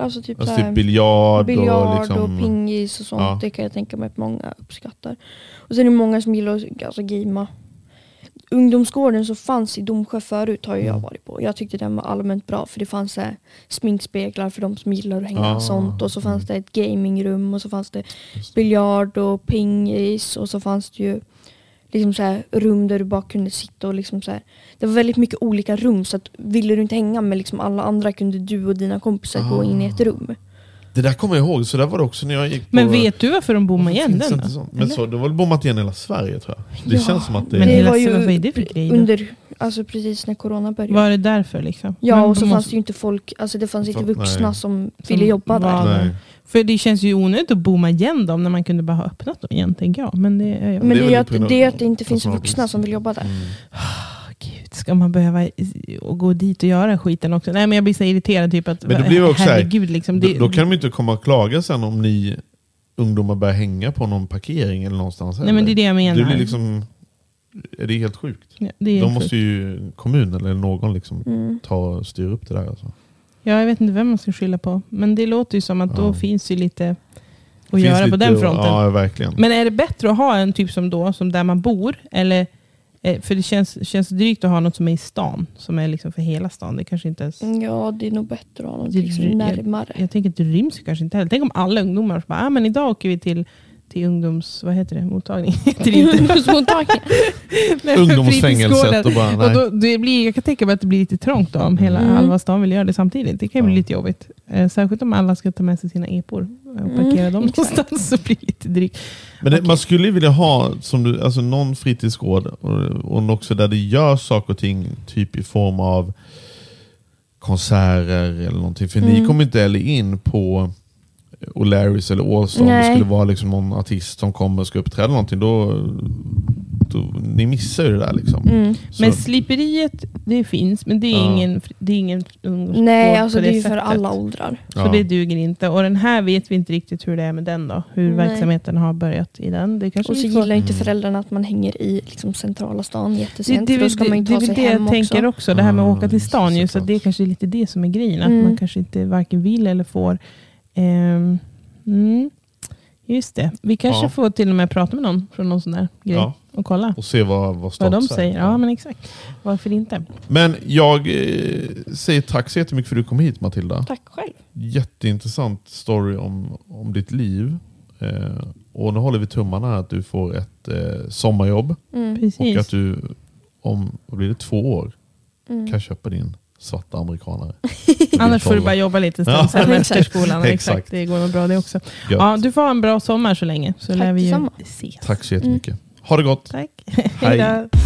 alltså typ, Alltså typ biljard, biljard och och, liksom... pingis och sånt. Ja. Det kan jag tänka mig att många uppskattar. Och sen är det många som gillar att alltså, gamea. Ungdomsgården som fanns i Domsjö förut har ju Mm. jag varit på. Jag tyckte den var allmänt bra för det fanns här, sminkspeglar för de som gillar att hänga Ah, och sånt. Och så fanns mm. det ett gamingrum och så fanns det. biljard och pingis och så fanns det ju liksom så här rum där du bara kunde sitta och liksom så här. Det var väldigt mycket olika rum så att ville du inte hänga med liksom alla andra kunde du och dina kompisar gå in i ett rum. Det där kommer jag ihåg, så där var det också när jag gick på... Men vet du varför de Varför igen den då? Men så, det var väl bommat igen i hela Sverige tror jag. Det Ja, känns som att det... Men det var ju vad är det för grej då? under, Alltså precis när corona började. Var det därför liksom? Ja, Men och så då fanns måste- det ju inte folk, alltså det fanns inte vuxna nej. som Som ville jobba där. var- Nej. För det känns ju onödigt att bomma igen dem när man kunde bara ha öppnat dem igen, tänker jag. Men det, jag, Men det är är, ju att, det är att det inte finns vuxna som vill jobba där. Mm. Gud, ska man behöva gå dit och göra skiten också? Nej, men jag blir så irriterad. Typ att, Men det blir också så här, herregud, liksom, det, Då, då kan de inte komma och klaga sen om ni ungdomar börjar hänga på någon parkering eller någonstans. Nej, men det är det jag menar. Det blir liksom, är det helt sjukt. ja, det är Då sjukt. måste ju kommunen eller någon liksom Mm. ta och styra upp det där. Alltså. Ja, jag vet inte vem man ska skylla på. Men det låter ju som att då Ja. finns ju lite att Finns göra på den fronten. Ja, verkligen. Men är det bättre att ha en typ som då, som där man bor? Eller, eh, för det känns, känns drygt att ha något som är i stan, som är liksom för hela stan. Det kanske inte ens... Ja, det är nog bättre att ha något Det- liksom jag- närmare. Jag tänker att det ryms ju kanske inte heller. Tänk om alla ungdomar bara, ah, men idag åker vi till, till ungdoms... Vad heter det? Mottagning? heter det inte. Ungdomsmottagning. Nej, Ungdomsfängelset och bara, Och nej. då, det blir, jag kan tänka mig att det blir lite trångt då, om hela Mm. halva stan vill göra det samtidigt. Det kan ju bli Ja. lite jobbigt. Eh, särskilt om alla ska ta med sig sina epor och Mm, parkera dem exakt. någonstans. Så blir det lite drygt. Men det, man skulle ju vilja ha som du, alltså någon fritidsgård och, och också där det görs saker och ting typ i form av konserter eller någonting. För ni Mm. kommer inte heller in på O'Larrys eller Allstar om det Nej. skulle vara liksom någon artist som kommer och ska uppträda någonting. Då, då, ni missar ju det där. Liksom. Mm. Men sliperiet, det finns, men det är Ja. ingen, det är ingen ungdomsgård Nej, på alltså det är ju för sättet. alla åldrar. Så ja. det duger inte. Och den här vet vi inte riktigt hur det är med den då. Hur Nej. verksamheten har börjat i den. Det kanske Och så gillar inte Mm. föräldrarna att man hänger i liksom, centrala stan det, jättesent. det, för det, då ska man ju det, ta det sig det hem jag tänker också. också. Det här med att Ah, åka till stan. så Just att det kanske är lite det som är grejen. Att Mm. man kanske inte varken vill eller får. Ehm, mm, just det. Vi kanske Ja. får till och med prata med någon från någon sån där grej. Ja. Och kolla Och se vad, vad vad de säger. Ja, men exakt. Varför inte? Men jag eh, säger tack så jättemycket för att du kom hit Matilda. Tack själv. Jätteintressant story om, om ditt liv. Eh, och nu håller vi tummarna att du får ett eh, sommarjobb Mm. och Precis. att du om vad blir det, två år Mm. kan köpa din svarta amerikanare. Annars får du bara jobba lite Ja. sen efter skolan. Exakt. Exakt. Det går nog bra det också. Gött. Ja, du får ha en bra sommar så länge. Så Tack lär vi ju ses. Tack så jättemycket. Ha det gott. Tack. Hej.